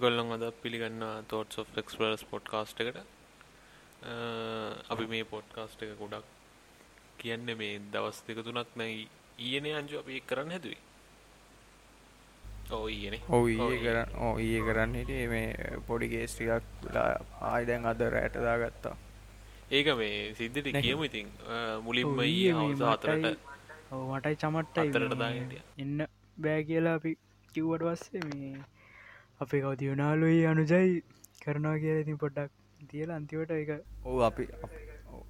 ඔයකොල්ලොන් අද පිළිගන්න thought of ක්ස්පරස් පොඩ් කාස්ට එකට අපි මේ පොඩ්කාස්ට එක ගොඩක් කියන්න මේ දවස් දෙක තුනක් නැයි ඊයන අංජු අපි කරන්න හැදුවයි ඕ ඊයන. ඔව ඒ කරන්න ඕ ඒ කරන්න හිටිය. මේ පොඩි ගේස්ටිකක් ආයිදැන් අද රෑටදා ගත්තා ඒක මේ සිද්ධට කියමු ඉතින්. මුලින්ම ඊ හවස අතරට මටයි චමට්ට අතරට එන්න බෑ කියලා අපි කිව්වට පස්සේ මේ අපේ කවති යනාලුයි අනුජයි කරනවා කියලා ඉතින් පොඩ්ඩක් තියල අන්තිවට එක ඕ අපි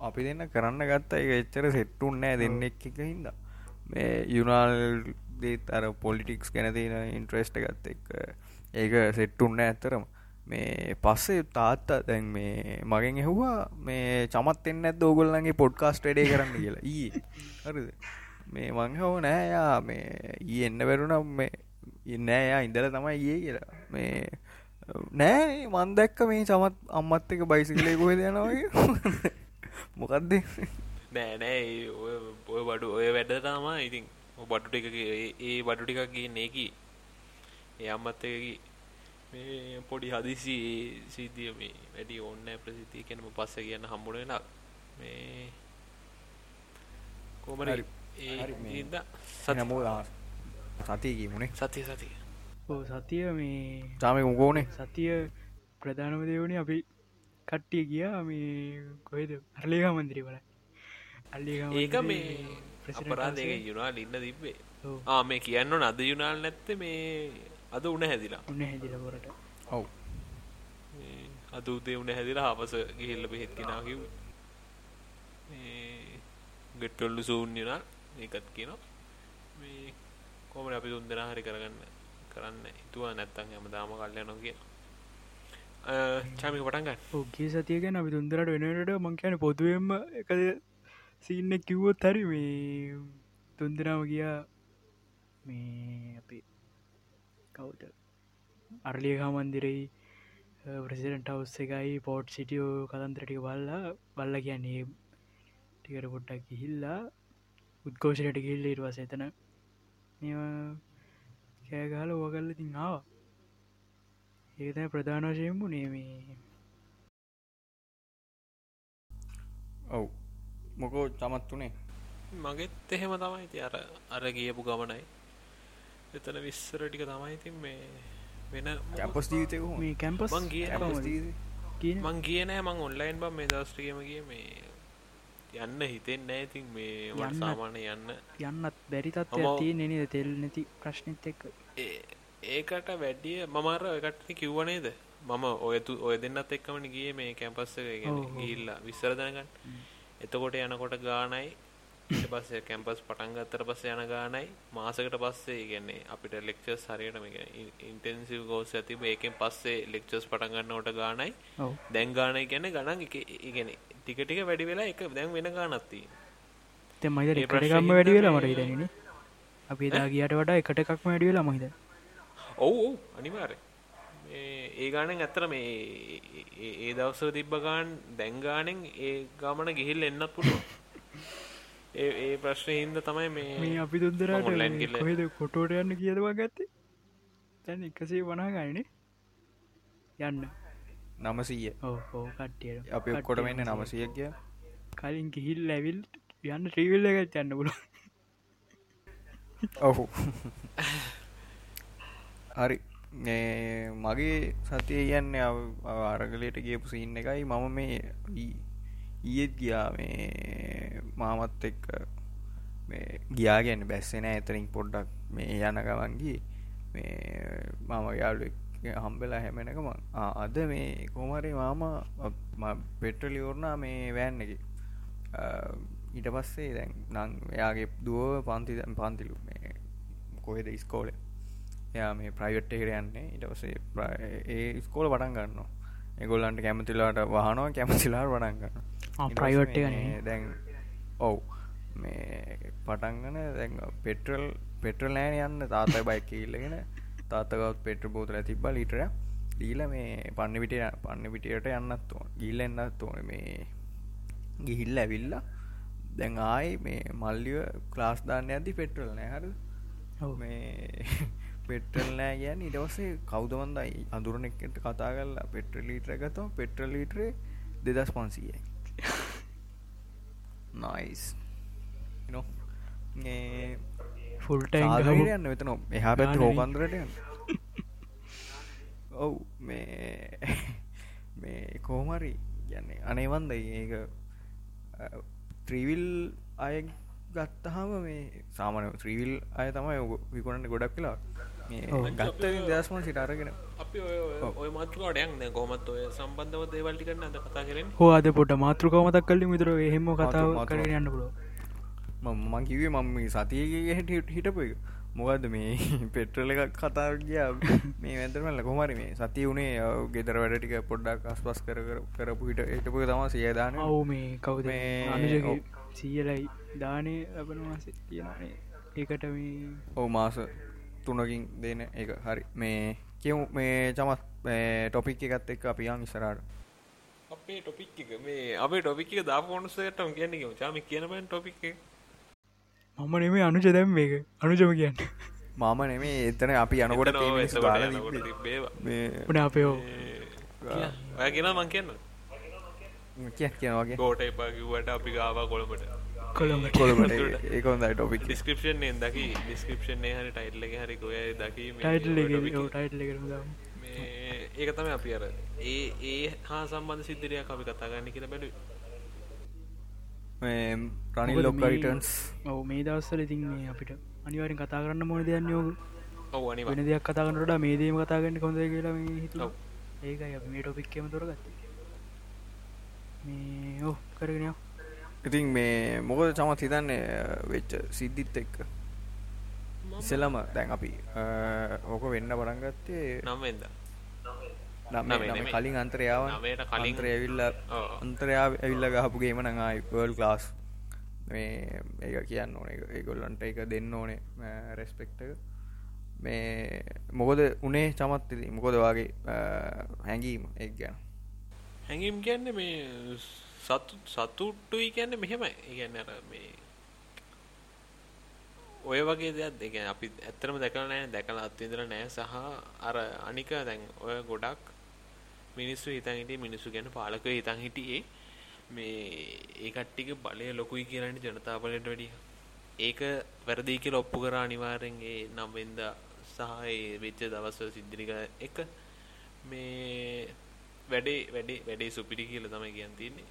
අපි දෙන්න කරන්න ගත්ත එක එච්චර සෙට්ටුන් නෑ දෙන්න එක් එක හින්ද. මේ යුනාල් දේත් අර පොලිටික්ස් ගැන තියෙන ඉන්ට්‍රෙස්ට ගත්ත එක ඒක සෙට්ටුන්න ඇත්තරම. මේ පස්සේ තාත්තා දැන් මේ මගෙන් එහවා මේ චමත් එන්න ඇත් ඕගොල්ලන්ගේ පොඩ්කාස්ට ඩේ කරන්න කියලා. ඊ හරිද? මේ මං හෝ නෑයා මේ ඊ එන්න වැරුනම් මේ ඉන්නෑ ඉඳල තමයි ඒ කියලා. මේ නෑ මන් දැක්ක මේ සමත් අම්මත් එක බයිසිකලේ කොහෙද යනවගේ මොකක්ද නෑ නෑ ඔය බඩු ඔය වැඩ තමා ඉතින් බඩු ටික ඒ බඩු ටිකක් ගන්න ඒකි. ඒ අම්මත් එකකි මේ පොඩි හදිසි සිද්ධිය මේ වැඩි ඔන්න ප්‍රසිතිය කෙනම පස්ස කියන්න හම්බුණෙන මේ කෝමරි ඒ සනමෝ සතියකි මුණේ සතිය සතිය. ඕ සතිය මේ තාමක උගෝනේ සතිය ප්‍රධානම දෙවුණ අපි කට්ටිය ගියා මේ කොහෙද? අරලේක මන්දිරි වල. ඒක මේ අපරාදක යුනාල් ඉන්න තිබ්බේ. ආ මේ කියන්න නද යුනාල් නැත්ත මේ අද උන හැදිලා. උන්න හැදිලපොරට ඔව්. අද උදේ උන හැදිලා හපස ගිහිල්ල බෙහෙත් කෙනා කිව් ගෙට්ටොල්ලු සූන් යුනාල් ඒකත් කියනවා කොමට අපි තුන් දෙනා හරි කරගන්න කරන්න. හිතුවා නැත්තන් හැම දාම කල්යනො කිය චාමික පටන්ගන්න ඔගේ සතිය ගැන අපි තුන්දරට වෙනට මං කියන පොදුවෙන්ම එකද සින්න කිව්වොත් හරි මේ තුන්දෙනාව ගියා මේ අපි කවුද? අරලියකා මන්දිරයි ප්‍රසිඩට අවස් එකයි පෝට් සිටියෝ කතන්ත්‍රටික බල්ලා බල්ල කියන්නේ ටිකට පොට්ටක් ගිහිල්ලා උද්කෝෂයට ගිල්ල ඉටවාස එතන කෑගාල ඕගල්ල තින් ආව. ඒතයි ප්‍රධාන වශයෙන්මු නේමේ ඔව්. මොකෝ චමත් වනේ මගෙත් එහෙම තමයි. ති අර අර ගියපු ගමනයි. එතන විස්සර ටික තමයි ඉතින් මේ වෙන කැපස් ජීවිතක මේ කැම්පස් මං ගිය මං ගිය නෑ. මං ඔන්ලයින් බම් මේ දස්ට්‍රියම ගිය මේ යන්න හිතෙන් නෑතින් මේ වට සාමානය යන්න. යන්නත් බැරි තත්ව තිය නනද තෙල් නැති ප්‍රශ්නත් එක්ක. ඒකට වැඩිය මමාර එකට කිව්වනේද මම ඔයතු ඔය දෙන්නත් එක්කමන ගිය මේ කැම්පස්ස ගිල්ලා විස්සර දැනගන්න. එතකොට යනකොට ගානයි පස්සේ කැම්පස් පටන්ගත්තර පස්ස යන ගානයි මාසකට පස්සේ ඉගන්නේ අපිට ලෙක්චස් හරියටම ඉන්ටෙන්සිව ගෝස ඇති ඒකෙන් පස්සේ ලෙක්චස් පටන්ගන්නවට ගානයි දැන් ගානයි ගැන ගණන් ඉගෙන ටික ටික වැඩි වෙලා එක දැන් වෙන ගානත්ති මයිද එකටකම්ම වැඩි වෙලා මට හිතනන අපි දා ගියට වඩා එකට එකක්ම වැඩි වෙලා මහිද ඔවු ඔවු අනිවාර ඒ ගානෙන් ඇත්තර මේ ඒ දවසර තිබ්බ ගාන් දැන්ගානෙන් ඒ ගමන ගිහිල් එන්නත් පුළුව ඒ ප්‍රශ්නය හින්ද තමයි මේ අපි දුන්දරට කොහෙද කොටෝට යන්න කියදවා ගත්තේ? තැන් එකසේ වනා ගයිනේ යන්න නමසීය ඕ කට්ටියට. අපි ඔක්කොට වෙන්න නමසිය කිය කලින් ගිහිල් ලැවිල් යන්න ට්‍රීවිල්ල එකත් යන්න පුල ඔහු හරි. මගේ සතිය යන්න අරගලයට ගේපු සින්න එකයි. මම මේ ඊයත් ගියා. මේ මාමත් එක්ක ගියාගැන්න බැස්සෙන ඇතරින් පොඩ්ඩක් මේ යන ගවන්ගේ මේ මම යාලුවෙක් හම්බෙලා හැමෙනකම අද මේ කෝමරි මාම පෙට්‍රලියෝර්නා මේ වෑන් එක. ඊට පස්සේ දැන් නං එයාගේ දුව පන්ති පන්තිලු මේ කොහෙද ඉස්කෝල? එයා මේ ප්‍රයිවට් එකට යන්නේ. ඉට පසේ ඒ ස්කෝල පටන් ගන්න එගොල්ලන්ට කැමතිලාට වහනවා කැමතිලාට වඩන් ගන්න ප්‍රයිවට් දැන් ඔව්. මේ පටන්ගන දැන් පෙට්‍රල් පෙට්‍රල් නෑන යන්න තාතයි බයික ඉල්ලගෙන තාත්තකවත් පෙට්‍ර බෝතල තිබ්බ ලිටර දීල මේ පන්න පිට පන්න පිටියට යන්නත් ඕන. ගිල්ල එන්නත් ඕන. මේ ගිහිල්ල ඇවිල්ල දැන් ආයි මේ මල්ලිව ක්ලාස් දාන්න ඇති පෙට්‍රල් නෑහර මේ පෙට්‍රල් නෑ ගැන ඉටවසේ කෞදවන්දයි අඳුරන එකට කතා කරලා පෙට්‍ර ලීටර ගතම පෙට්‍රල් ලීටරේ දෙදස් පන්සීයයි. නයිස් නෝ ෆුල්ටයින් යන්න වෙතන එහා පැත්ත හෝකන්දරට යන්න. ඔව් මේ මේ කෝමරි යන්නේ අනේවන්ද ඒක ත්‍රීවිල් අය ගත්තහම මේ සාමන ත්‍රීවිල් අය තමයි විකුණට ගොඩක් කලා ගත්ත දස්ම සිට අරගෙන. අපි ඔය මාතෘකාටයන් කොමත් ඔය සම්බන්ධව දේවල්ටි කරන්න අද කතා කරෙන හෝ අද පොට මාතෘකවමතක් කල්ලි මිතර එහෙම කතාව කරගෙන යන්න පුලුව මං කිවේ මම සතියගේ හැට හිටපු එක. මොකද මේ පෙට්‍රල එකක් කතා ගිය. මේ වැදරමල්ල කොමරි මේ සති වුණේ ගෙදර වැඩටික පොඩ්ඩක් අස්පස් කර කරපු හිට එටපු තම සියදාන ඔවු මේ කවුද? සීයලයි දානය ලබනවාස තියෙනනේ ඒකට මේ ඔවු මාස තුනකින් දෙන එක. හරි. මේ කියමු. මේ චමත් ටොපික් එකත් එක් අපියන් ඉස්සරාට අපේ ටොපික් එක. මේ අපේ ටොපික් දාපොනුසටම කියන්නේ චාම කියනබන් ටොපික් එක මම නෙමේ අනුජ දැම් මේක අනුජම කියන්න. මම නෙමේ එතන අපි යනකොට න අපයෝ ඔය කියෙන මං කියන්න කිය කියනවාගේ කෝට එපාකිවට අපි ගාව කොළඹට. කොළමට ඒක හොඳයි ටොපික් ඩිස්ක්‍රපෂන් දකි. ඩිස්ක්‍රපෂන් හරි ටයිට්ල හරි කොය දකි ටයිටල් ටයිටල් ඒක තම අපි අර ඒ ඒ හා සම්බන්ධ සිද්ධරයක් අපි කතාගන්න කියල බැලු රනිල් ලොක්කරිටන්ස් ඔව මේ දවස්සල ඉතින් මේ අපිට අනිවරින් කතා කරන්න මොන දෙයන්න යෝග ඔව අනි වෙන දෙයක් කතාගන්නට මේදීම කතාගන්න කොඳ කියලා හිතු ඒකයි අප මේ ටොපික්කම තොරගත්ත මේ ඕ කරගෙනයෝ ඉතින් මේ මොකද චමත් හිතන්න වෙච්ච සිද්ධිත් එක්ක? ඉසලම දැන් අපි ඕක වෙන්න පරංගත්තේ නම්වෙද නම කලින් අන්තරයාව නමයට කලින්? අන්තර ඇවිල්ල අන්තරයා ඇවිල්ල ගහපුගේම නඟයි වර්ල් ලාස් මේ ඒ කියන්න ඕන. ඒගොල්ලන්ට එක දෙන්න ඕනේ. රෙස්පෙක්ට මේ මොකද උනේ චමත් මොකොද වගේ හැඟීම? එක් ගැන. හැඟීම් කියන්න මේ සතු සතුට්ටුයි කියන්න මෙහෙමයි. ඉගන්න මේ ඔය වගේ දෙයක්. දෙක අපි ඇත්තරම දැකලා නෑ දැකලා අත්විඳලා නෑ සහ අර අනික දැන් ඔය ගොඩක් මිනිස්සු හිතන් හිටියේ මිනිස්සු ගැන පාලකයෝ හිතන් හිටියේ මේ ඒ කට්ටියක බලය ලොකුයි කියලානේ ජනතා බලයට වැඩිය. ඒක වැරදි කියලා ඔප්පු කරා අනිවාර්යෙන් ඒ නම් වෙනදා සහ ඒ වෙච්ච දවස්වල සිද්ධිනික එක මේ වැඩේ වැඩේ වැඩේ සුපිරි කියලා තමයි කියන්න තියෙන්නේ.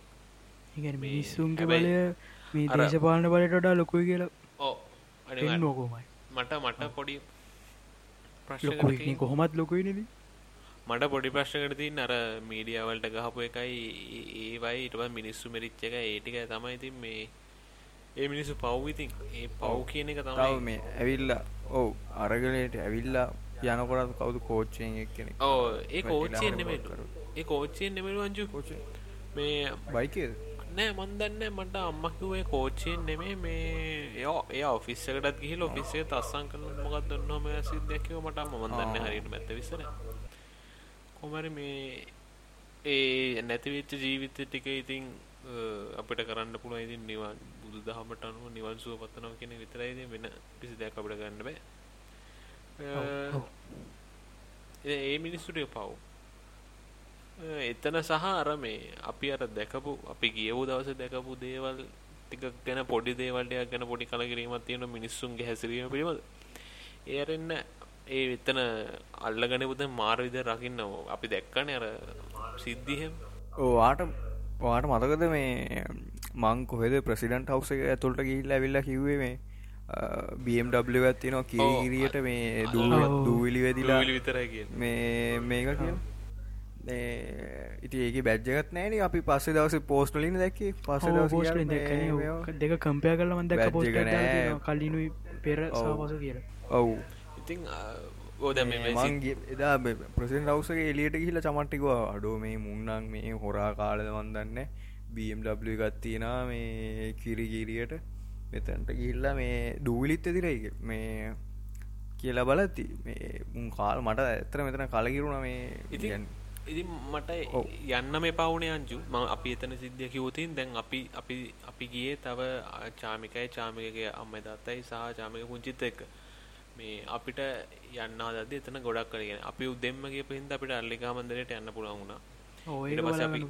ඒ මිනිස්සුන්ගේ බලය මේ දේශපාලන බලයට වඩා ලොකුයි කියලා ඔව් අනිවාර්යෙන් ලොකුමයි. මට මට පොඩි ලොකුයි කොහොමත් ලොකුයි නේද? මට පොඩි ප්‍රශ්නකට තින් අර මීඩියවලට ගහපු එකයි ඒවයි ඉටව මිනිස්සු මෙරිච්ච එක ඒටික තමයි ඉතින් මේ ඒ මිනිස්සු පව්විතින් ඒ පව් කියන එක තමයි මේ ඇවිල්ල ඔව් අරගලයට ඇවිල්ලා යනකොරත් කවුදු කෝච්චයෙන් එක් කෙනෙ ඕ ඒ කෝච්චයෙන් නෙමෙයි. ඒ කෝච්චයෙන් නෙමෙයි අංජු. මේ බයිකේ නෑ මන්දන්න මට අම්මකිවේ කෝච්චයෙන් නෙමේ මේ ඒ ඒ ඔෆිස්සකටත් ගිහිල ඔෆිස්සේ තස්සං කන මොකක් දන්නහම සිද්ධයක්කව මට මන්දන්න හරිට මැත්ත විසර කොමරි මේ ඒ නැතිවෙච්ච ජීවිත ටික ඉතින් අපිට කරන්න පුළුවන් ඉතින් නිවන් බුදු දහමට අනුව නිවන් සුව පතනවා කියන විතරයි වෙන කිසි දෙයක් අපිට ගන්න බෑ. ඒ මිනිස්සුට පව් එතන සහ අර මේ අපි අර දැකපු අපි ගියවූ දවස දැකපු දේවල් ටික ගැන පොඩි දේවල්ටයක් ගැන පොඩි කලකිරීමක් තියෙන මිනිස්සුන්ගේ හැසිරීම පිළිබඳ. ඒ අරෙන්න ඒ එතන අල්ලගනපුද මාර විද රකින්න අපි දැක්කන අර සිද්ධියහෙම ඕවාට වාට මතකද මේ මං කොහෙද ප්‍රසිඩන්ට් හවස එක ඇතුළට ගිහිල්ල ඇවිල්ල කිව්වේ මේ BMW ඇත්තිනවා කිරීරියට මේ දූවිලි වෙදිලා විතරයි මේ මේක කිය ඉති ඒක බැජ්ජගත් නෑන අපි පස්සේ දවස පෝස්ටලින් දැක්කේ. පස්ස දවස දෙක කම්පය කරල මන්දක් පෝස්ට කලිනුයි පෙර සවස කියර ඔවු ඉතින් ඕද මන්ගේ එදා ප්‍රසින් රවසගේ එලියට ගහිල චමට්ටිකව අඩෝ මේ මුන්නන් මේ හොරා කාලද වන්දන්න BMW ගත්තියෙන මේ කිරිගීරියට. මෙතැන්ට ගිහිල්ලා මේ දූවිලිත් ඇතිරයි මේ කියලා බලති මේ මුන් කාල් මට ඇතර මෙතන කලකිරුණ මේ ඉතින් ඉති මට යන්න මේ පවුනේ අංජු. ම අපි එතන සිද්ධිය කිවතින් දැන් අපි අපි අපි ගියේ තව චාමිකයි චාමිකගේ අම්ම දත්තයි සහ චාමික පුංචිත එක්ක මේ අපිට යන්න හදද්දි එතන ගොඩක් කරගෙන අපි උදෙම්ම ගියපු හින්දා අපිට අල්ලිකා මන්දිරයට යන්න පුළුවන් වුණා. ඕ ඊට පස්සේ අපි.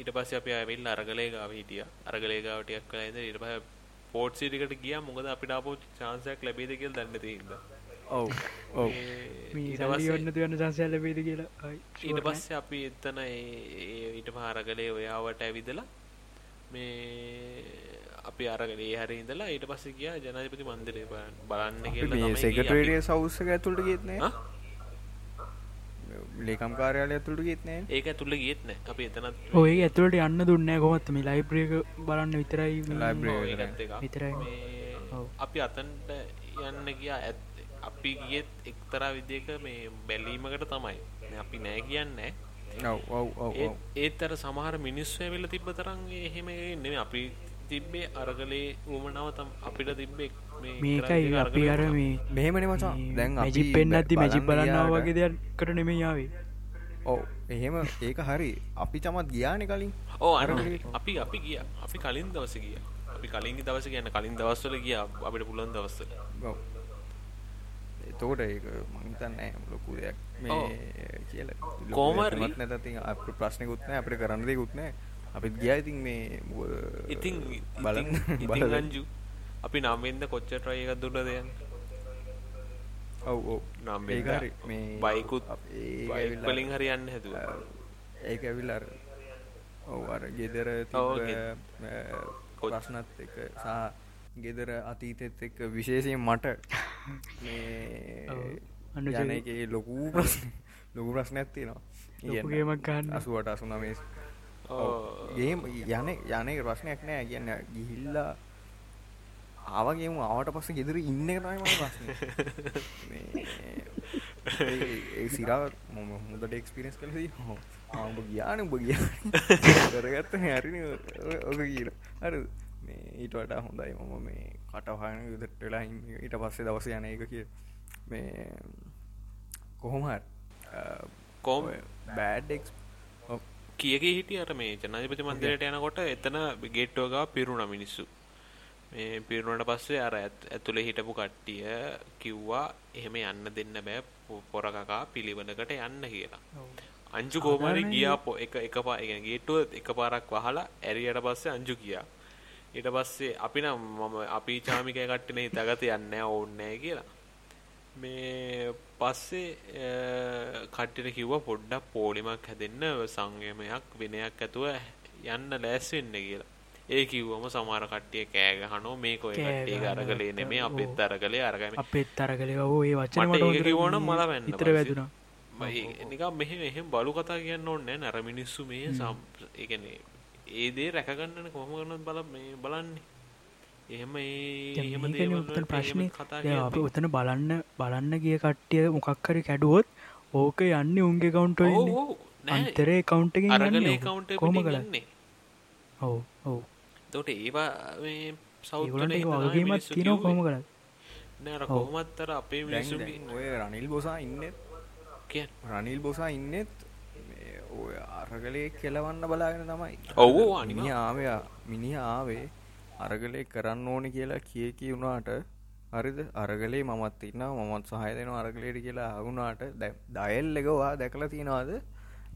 ඊට පස්සේ අපි ආවෙල්ලා අරගලේ ගාව හිටියා. අරගලේ ගාව ටිකක් කළා ඉඳලා ඊට පස්සේ පෝට් සිටිකට ගියා. මොකද අපිට ආපහු chance එකක් ලැබෙයිද කියලා දන්නේ හින්දා. ඔව් ඔන්න තියන්න සංසය ලැබේද කියලා? ඊට. පස්සේ අපි එතන ඊට පස්සේ අරගලේ ඔයාවට ඇවිදලා මේ අපි අරගලේ හැරේ ඉඳලා ඊට පස්සේ ගියා ජනාධිපති මන්දිරේ බලන්න කියලා මේ අපි. සෙකටරේරිය සෞස්ස ඇතුළට ගේත්නෑ ආ? ලේකම් කාරයාලය ඇතුළට ගේත්නෑ ඒක ඇතුළේ ගියෙත් නෑ අපි එතනත් ඔය ඇතුළට යන්න දුන්න කොමත් මේ ලයිබ්‍රේක බලන්න විතරයි මේ- Library. ඔව්, ඒකත් එකක්. විතරයි. මේ ඔව්. අපි අතන්ට යන්න ගියා ඇත් අපි ගියෙත් එක්තරා විදියක මේ බැලීමකට තමයි අපි නෑ කියන්නේ ඔව් ඔව් ඔව් ඔව් ඒත් අර සමහර මිනිස්සු ඇවිල්ලා තිබ්බ තරම් එහෙම නෙමෙයි අපි තිබ්බේ අරගලේ උමනාව තම අපිට තිබ්බේ මේ මේකයි අපි අර අරගලේ මේ මෙහෙමනේ මචං. දැන් අපි මැජි පෙන්න්නත්ති මැජි බලන්න බලන්නාව වගේ දෙයක්කට නෙමේ යාවේ ඔව් එහෙම ඒක හරි. අපි චමත් ගියානෙ කලින්. ඕ අර. අපි අපි ගිය. අපි කලින් දවස ගිය. අපි කලින් දවස කියන්න කලින් දවස්වල ගිය. අපිට පුළුවන් දවස්වල. ඔව්. එතෝට ඒක මහිතන්න ලොකු දෙයක්. මේ කියල. කොහොම හරි- නැති. අප ප්‍රශ්නකුත්නෑ අපිට කරන්න දෙකුත්නෑ අපිත් ගිය ඉතින් මේ ඉතින් බලන්න ඉතින්. අංජු අපි නම්වෙන්ද කොච්ච ට්‍රය එකක් දුන්න දෙයන් ඔව් ඔව් නම් මේ බයිකුත් ඇවිල්ලා- වලින් හරි යන්න හැදුව ඒක ඇවිල් අර ඔව් අර ගෙදර තිබ්බ, ප්‍රශ්නත් එක සහ ගෙදර අතීතෙත් එක්ක විශේෂයෙන් මට මේ යන එකේ ලොකු ප්‍රශ්න ලොකු ප්‍රශ්නයක් තියෙනවා ලොකු ගේමක් ගන්න. අසුවට අසුනමේ ඕ. ගේම යන යන ප්‍රශ්නයක් නෑ. කියන්න ගිහිල්ලා ආවගේම ආවට පස්ස ගෙදර ඉන්න මගේ ප්‍රශ්නේ. සිරාව මම හොඳට එක්ස්පිරියන්ස් කළේ හෝ ආඹ ගියානේ උඹ ගියානේ. කරගත්තනේ හරිනේ ඔය- ඔක හරිද මේ ඊට වඩා හොඳයි මම මේ කටවහන ගෙදරට වෙලා ඊට පස්සේ දවසේ යන එක කිය. මේ කොහොම හරි කොහොම? බෑඩ්ඩෙක්ස් කියක හිටිය අර මේ ජනාධිපති මන්දිරයට යනකොට එතන ගේට්ටෝගා පිරුණ මිනිස්සු. මේ පිරුණට පස්සේ අර ඇත්- ඇතුළේ හිටපු කට්ටිය කිව්වා එහෙම යන්න දෙන්න බෑ පොරකකා පිළිවෙලකට යන්න කියලා. අංජු කෝමරි සාධාරණයි. ගියා පො එක එක පා ඒ ගේට්ටුව එක පාරක් වහලා ඇරියට පස්සේ අංජු ගියා. ඊට පස්සේ අපි නම් මම අපි චාමිකය කට්ටිනේ හිතාගත යන්නේ ඕන්නේ කියලා මේ පස්සේ අ, කට්ටියට කිව්වා පොඩ්ඩක් පොලිමක් හැදෙන්න සංයමයක් විනයක් ඇතුව යන්න ලෑස්ති වෙන්න කියලා. ඒ කිව්වම සමහර කට්ටිය කෑ ගහනවා මේක ඔය කෑ කට්ටියක ගහනවා. අරගලේ නෙමෙයි අපෙත් ඔව්. අරගලේ අරගම. අපෙත් අරගලේ ඔහු ඒ වචන මට මට ඒක කිව්වනම් මල වැන්න ඉතර. වැදුනා මම නිකන් මෙහෙම එහෙම බලු කතා කියන්න ඕනේ නැහැ නර මිනිස්සු මේ සම් ඒ කියන්නේ ඒ දේ රැක ගන්නනේ කොහොම කරනවද බල මේ බලන්නේ. එහෙම එහෙම දේවල් උතන වලට එහෙම ප්‍රශ්නේ කතා දැන් අපි. උතන බලන්න බලන්න ගිය කට්ටිය මොකක් හරි කැඩුවොත් ඕක යන්නේ උන්ගේ කවුන්ට් අන්තරේ කවුන්ට් කවුන්ට් කළා යන්නේ. ඔව් ඔව්. එතකොට ඒවා මේ සෞත් ඒගොල්ලන්ට ඒක වල වගකීමක් තියෙනවා කොහොම කරත් නෑ අර ඔව්. කොහොමත් අර අපේ ඔය රනිල් බොසා ඉන්නෙත් කියන්නේ. රනිල් බොසා ඉන්නෙත් ඔය අරගලේ කෙලවන්න බලාගෙන තමයි. ඔව් ඔව් අනිවා. මිනිහ ආවේ මිනිහ ආවේ අරගලේ කරන්න ඕනි කියලා කිය කිවුණාට හරිද? අරගලේ මමත් ඉන්න මමත් සහය දෙන අරගලයට කියලා හගුණාට දයල් එකවා දැකලා තියෙනවාද?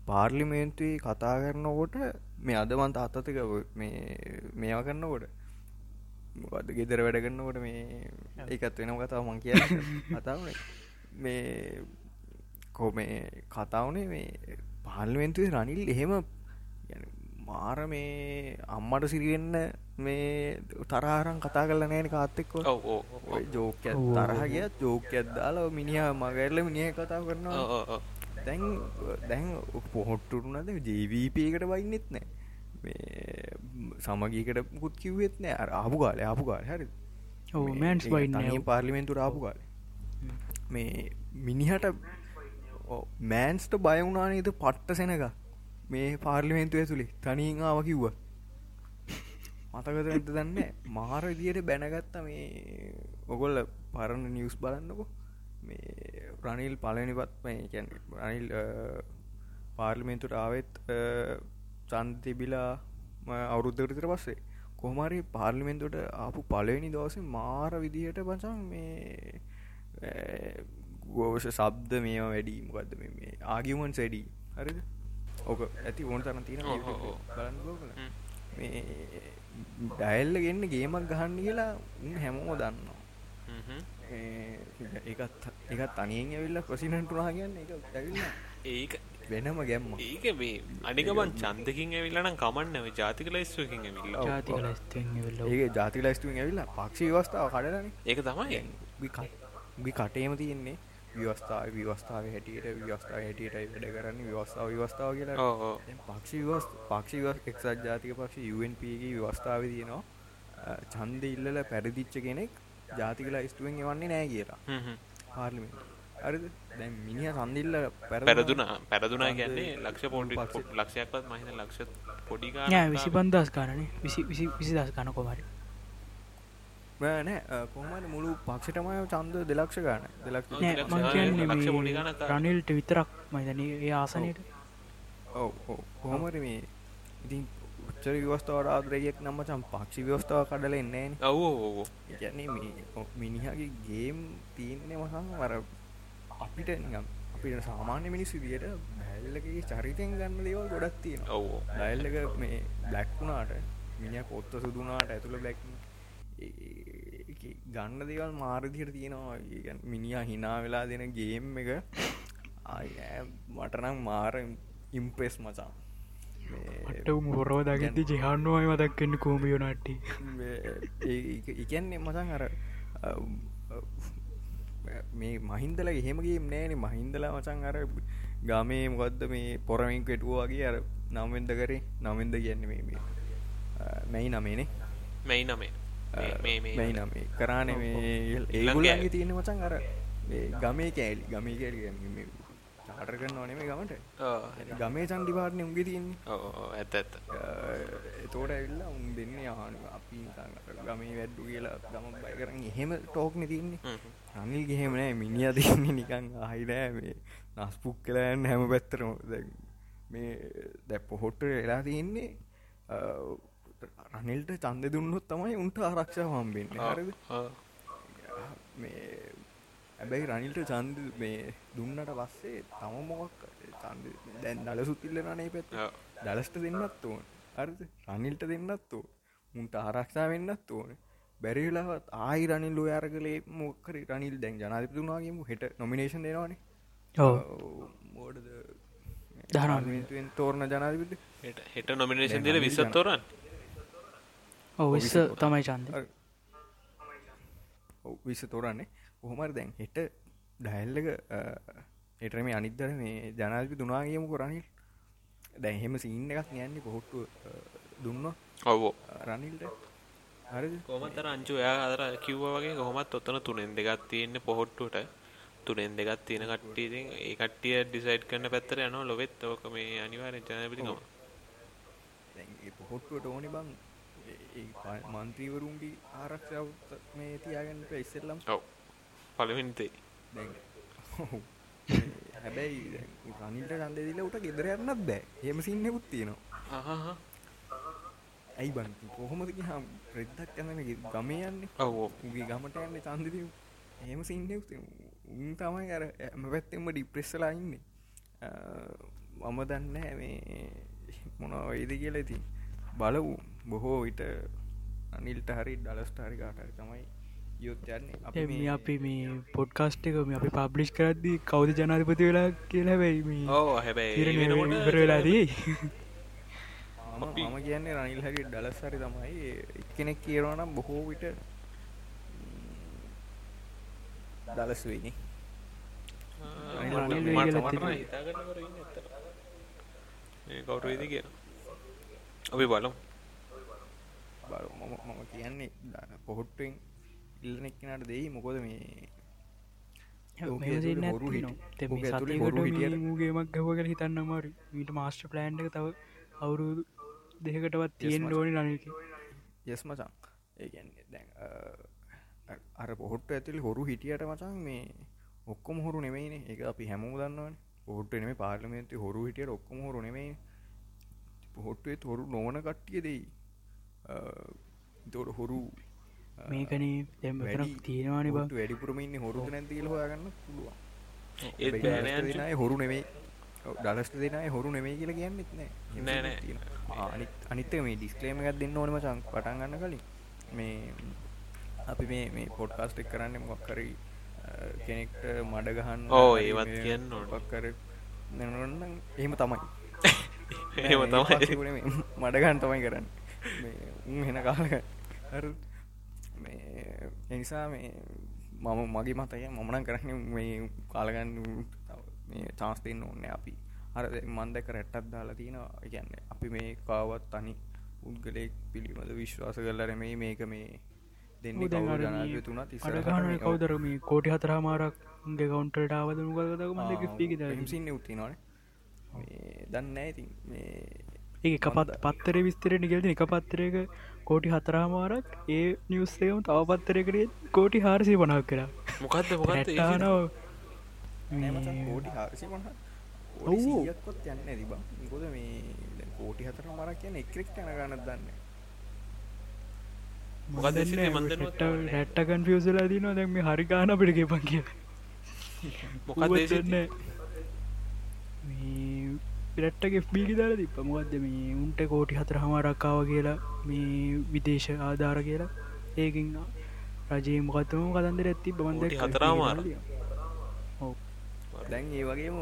පාර්ලිමේන්තුයි කතා කරනකොට මේ අදමන්ත අත්තතික මේවා කරන්නකොට වද ගෙදර වැඩගන්නකොට මේ එකත් වෙන කතාව මං කිය කතාව මේ කොමේ කතාවනේ මේ පාර්ලිමෙන්තුවේ රනිල් එහෙම මාර මේ අම්මට සිරිවෙන්න මේ තරහරන් කතා කරල නෑන කාත්තෙක්ව ඔව් ඔව් ඔව්. ඔව්. ජෝක ඔව්. තරහ ගිය ජෝකයක් දාලා මිනිහ මගඇරල මිනිහ කතා කරනවා. ඔව් ඔව්. දැන් දැන් පොහොට්ටුරුනද ජීවීපයකට වයින්නෙත් නෑ මේ සමගීකට පුත් කිව්වෙත් නෑ අර ආපු කාල ආපු කාල හරි මෑන්ස් තනියෙන් පාර්ලිමෙන්තුර ආපු කාල. මේ මිනිහට මෑන්ස්ට බයවුනානේද පට්ට සෙනක මේ පාර්ලිමෙන්තු ඇතුළේ තනින් ආව කිව්ව. මතකත ඇත දන්න? මාර විදියට බැනගත්ත මේ ඔගොල්ල පරණ නිවස් බලන්නකො. මේ රනිල් පලනිපත් මේ කැන රනිල් පාර්ලිමෙන්තුට ආවෙත් චන්තිබිලා අවුරුද්ධකටතර පස්සේ. කොහමරි පාර්ලිමෙන්තුට ආපු පලවෙනි දවස මාර විදිහට පචන් මේ ගෝෂ සබ්ද මේවා වැඩි. මොකක්ද මේ- මේ ආගිමන් සෙඩි හරිද? ඕක ඇති ඕන තරන තියෙන. බලන්න හ්ම්. මේ ඩයිල්ල ගන්න ගේමක් ගහන්න කියලා උන් හැමෝම දන්නවා. හ්ම්. ඒ- ඒකත් එකත් අනියෙන් ඇවිල්ල ප්‍රසිනටුනා කියන්න එක ඇවිල්ල. ඒක වෙනම ගැම්ම ඒක මේ අනිකමන් චන්දකින් ඇවිල්ලනම් කමන්න ජාතික ලයිස්තුවකින් ඇවිල්ල. ජාතික ඒ ජාති ලස්තුවෙන් ඇවිල්ල. පක්ෂි වස්ථාව කඩලන ඒක තමයි. කටේම තියෙන්නේ ව්‍යවස්ථාව ව්‍යවස්ථාව හැටියට ව්‍යවස්ථාව හැටියට වැඩ කරන්න ව්‍යවස්ථාව ව්‍යවස්ථාව කියලා. පක්ෂි පක්ෂි එක්සත් ජාතික පක්ෂ UNPගේ ව්‍යවස්ථාව තියෙනවා චන්ද ඉල්ලල පැරදිච්ච කෙනෙක් ජාතික ලයිස්තුවෙන් එවන්නේ නෑ කියලා. හ්ම් හ්ම්. පාර්ලිමෙන්ට හරිද? දැන් මිනිහ සන්දිල්ල පැරදුනා. පැරදුනා කියන්නේ ලක්ෂ පොඩි ලක්ෂයක්වත් මහිත ලක්ෂ පොඩි නෑ විසි පන්දස් කාරනේ විසි විසි දස් ගන කොමරි නෑ. කොහමට මුළු පක්ෂටමය චන්ද දෙලක්ෂ ගාන දෙලක්ෂ රනිල්ට විතරක් මයිතන ඒ ආසනයට. ඔව කොහොමට මේ ඉතින් උච්චර ව්‍යවස්ථාවට ආදරයක් නම්ම චම් පක්ෂි ව්‍යවස්ථාව කඩල එන්නේ ඔව් ඔව් ඔව්. ගැන්නේ මේ ඔ- මිනිහගේ ගේම් තියන්නේ මහන් වර අපිට නිකම් අපිට සාමාන්‍ය මිනිස් විදියට බැල්ලගේ චරිතයෙන් ගන්න දේවල් ගොඩක් තියෙන ඔව් ඔව්. ලයිල්ලක මේ බ්ලැක්වුණාට මිනිිය කොත්ත සුදුනාට ඇතුළ බ්ලැක් ගන්න දේවල් මාරදියට තියෙනවා. ඒ කියන්නේ මිනිිය හිනා වෙලා දෙන ගේම් එක. මටනම් මාර ඉම්ප්‍රෙස් මචා. ටවම හොරෝ දගති ජෙහන්නුවයි මදක්කන්න කෝමියෝනට්ටි ඉකන්නේ මසන් අර මේ මහින්දල එහෙමගේම් නෑන මහින්දලා මචන් අර ගමේ මොකක්ද මේ පොරමින් කෙටුවගේ අර නම්වෙන්ද කරේ? නමෙන්ද කියන්න මේ මේ මැයි නමේනේ මෙයි නමේ මේ- නමේ කරාන මේ ඒගුලන්ගේ තියෙන මචන් අර ගමේ කෑලි ගමේ කෑලි චාටර කරන්න ඕනේ මේ ගමට. ගමේ චන්ඩිපාටන උගේ තියන්නේ. ඔව් ඔව්. ඇත්ත එතෝට ඇල්ලා උන් දෙන්න ආන අපි ගමේ වැඩ්ඩු කියලා ගම බය කරන්න එහෙම ටෝක්න හ්ම්. රනිල් ගෙහෙමනෑ මිනිිය දෙන්නේ නිකං අහිනෑ මේ නස්පුක් කලායන්න හැම පැත්තරම මේ දැ පොහොට්ට වෙලා තියෙන්නේ අ, රනිල්ට චන්ද දුන්නොත් තමයි උන්ට ආරක්ෂා හම්බෙන්න. හරද. මේ ඇබැයි රනිල්ට චන්ද මේ දුන්නට පස්සේ තම මොකක් චන්ද දැන් දල සුතිල්ල රනේ පැත්. දලස්ට දෙන්නත් ඕන. අරද රනිල්ට දෙන්නත් ඕ මුන්ට ආරක්ෂා වෙන්නත් ඕන. බැරිලාවත් ආයි රනිල් ලෝ අරගලේ මොකර රනිල් දැන් ජනාතිපතුනාගේම හෙට නොමිනේෂන් දෙනවානේ. මෝඩද දහනවෙන්. තෝරණ ජනාතිපට හෙට හෙට නොමිනේෂන් දිල දැන් විස්සත් ඔවිස්ස තමයි චන්ද විස තෝරන්නේ. කොහොමර දැන් හෙට ඩැල්ලක එටම අනිදර මේ ජනාතිපි තුනාගේම කොරනිල් දැන් හෙම සින්න එකක් යන්නේ පොහොට්ටු දුන්න ඔව් රනිල්ට. හරි කොමතර අංචු එයා අදර කිව්ව වගේ කොහොමත් ඔත්තන තුනෙන් දෙකක් තියෙන්නේ පොහොට්ටුවට. තුනෙන් දෙකක් තියෙන කට්ටිය ඉතින් ඒ කට්ටිය ඩිසයිඩ් කරන පැත්තට යනවා ලොවෙත්. ඕක මේ අනිවාර්යෙන් ජනාධිපතිකම පොහොට්ටුවට ඕනි බං මන්ත්‍රීවරුන්ගේ ආරක්ෂාව මේ තියාගන්නට ඉස්සෙල්ලම්. ඔව්. පළවෙනි තේ දැන් ඔව්. හැබැයි දැන් රනිල්ට චන්දදිල උට ගෙදර යන්නත් බෑ. හෙම සින්නෙකුත් තියෙනවා. ඇයි බන් කොහොමද හම් ප්‍රෙද්දක් යන්න ගමේ යන්නේ? ඔව් ඔව්. උගේ ගමට යන්න චන්දද එහෙම සින්නෙකුත් උන් තමයි අර ඇම පැත්තෙම ඩිප්‍රෙස්සලා ඉන්නේ. මම දන්න මේ මොන වයිද කියල ඇති බලවූ බොහෝ විට අනිල්ට හරි ඩලස්ටාරි කාටරි තමයි යොත් යන්නේ. අපි මේ අපි මේ පොඩ්කාස්ට් එක මේ අපි පබ්ලිෂ් කරද්දී කවුද ජනාධපති වෙලා කියලා හැබැයි මේ ඕ හැබැයි වෙලාදී මම කියන්නේ රනිල් හැකි ඩලස්සරි තමයි. එක්කෙනෙක් කියරවනම් බොහෝ විට දලස් වෙනි. කවුරුයිද කිය අපි බලමු. බල මම මම කියන්නේ පොහොට්ටෙන් ඉල්ලන එක්කනට දෙයි. මොකොද මේ ඕක ඇතුලේ හොරු හිටි- ඕක ඇතුලේ හොරු හිටියට- සතිකටගේමක් ගව කර හිතන්න අමාරු මීට මාස්ට් ප්ලෑන්් එක තව අවුරුදු දෙකටවත් තියෙන්. ඕනි නනක යස් මචන් ඒගැන්නේ දැන් අර පොහොට්ට ඇතුලි හොරු හිටියට මචන් මේ ඔක්කොම හොරු නෙමයින. එක අපි හැමෝ දන්නවන. පොහොට්ට නෙම පාර්ලිමේන්ති හොරු හිටියට ඔක්කොම හොරු නෙමයි පොහොට්ටුවෙත් හොරු නොවන කට්ටිය දෙයි තොට හොරු මේකනේ වැඩි- තියෙනවානි බ. හොට්ටු වැඩිපුරමින්න හොරු නැති කියල හොයාගන්න පුළුවන්. ඒත් බෑනයන් දෙනයි හොරු නෙමේ ඩලස්ට දෙනයි හොරු නෙමේ කියලා කියන්නෙත් නෑ. නෑ, නෑ. අනිත්ත මේ ඩිස්කලේම එකක් දෙන්න ඕනම චං පටන් ගන්න කලින්. මේ අපි මේ මේ පොඩ්කාස්ට් එක් කරන්න මොක්කරි කෙනෙක්ට මඩ ගහන්න ඕ, ඒවත් කියන්න ඕනේ. මොකක් හරි නැනොන්න එහෙම තමයි. එහෙම තමයි. මඩගන් තමයි කරන්න මේ හෙන කාලක හර. මේ එනිසා මේ මම මගේ මතය මමනන් කරන්න මේ කාලගන්න චාස්තයෙන් ඕන්න අපි. අර මන්දක රැට්ටත් දාලා තියෙන ගැන්න අපි මේ කාවත් තනි උද්ගලෙක් පිළිබඳ විශ්වාස කරලර මේ මේක මේ දෙන්න. කවු ජනාගතුනත් අඩගාන කවදර මේ කෝටි හතරා මාරක් ගේ කවන්ටට ආවද නුගලදක මදක පිග හිසින්න උත්ති නොන දන්න ඇති මේ ඒ එකපත් පත්තර විස්තර නිගල්ද එක පත්තරයක කෝටි හතරාමාරක් ඒ නිවස්සයම තව පත්තරයකට කෝටි හාරසි පනක් කර මොකක්ද ඔව්. සියක්කොත් යන්න ඇතිබා ගොද මේ දැන් කෝටි හතර මරක් කියන එක්‍රෙක් යන ගන්නත් දන්න මොකක්ද සිද්ධි? මන් දන්නවා තාම නෑ. රැට්ටකන් ියසලා දිනවා. දැම හරි ගාන පිට ගෙපන් කිය මොකක්ද ඒ සිද්ධි? පිරට්ට ගෙෆ්බීගි දාල තිප මොකක්ද මේ උන්ට කෝටි හතර හමාරක්කාව කියලා මේ විදේශ ආධාර කියලා. ඒකින් රජයේ මොකත්තම කතන්දර ඇත්ති බන්ද කෝටි හතරහමාර? දැන් ඒ වගේම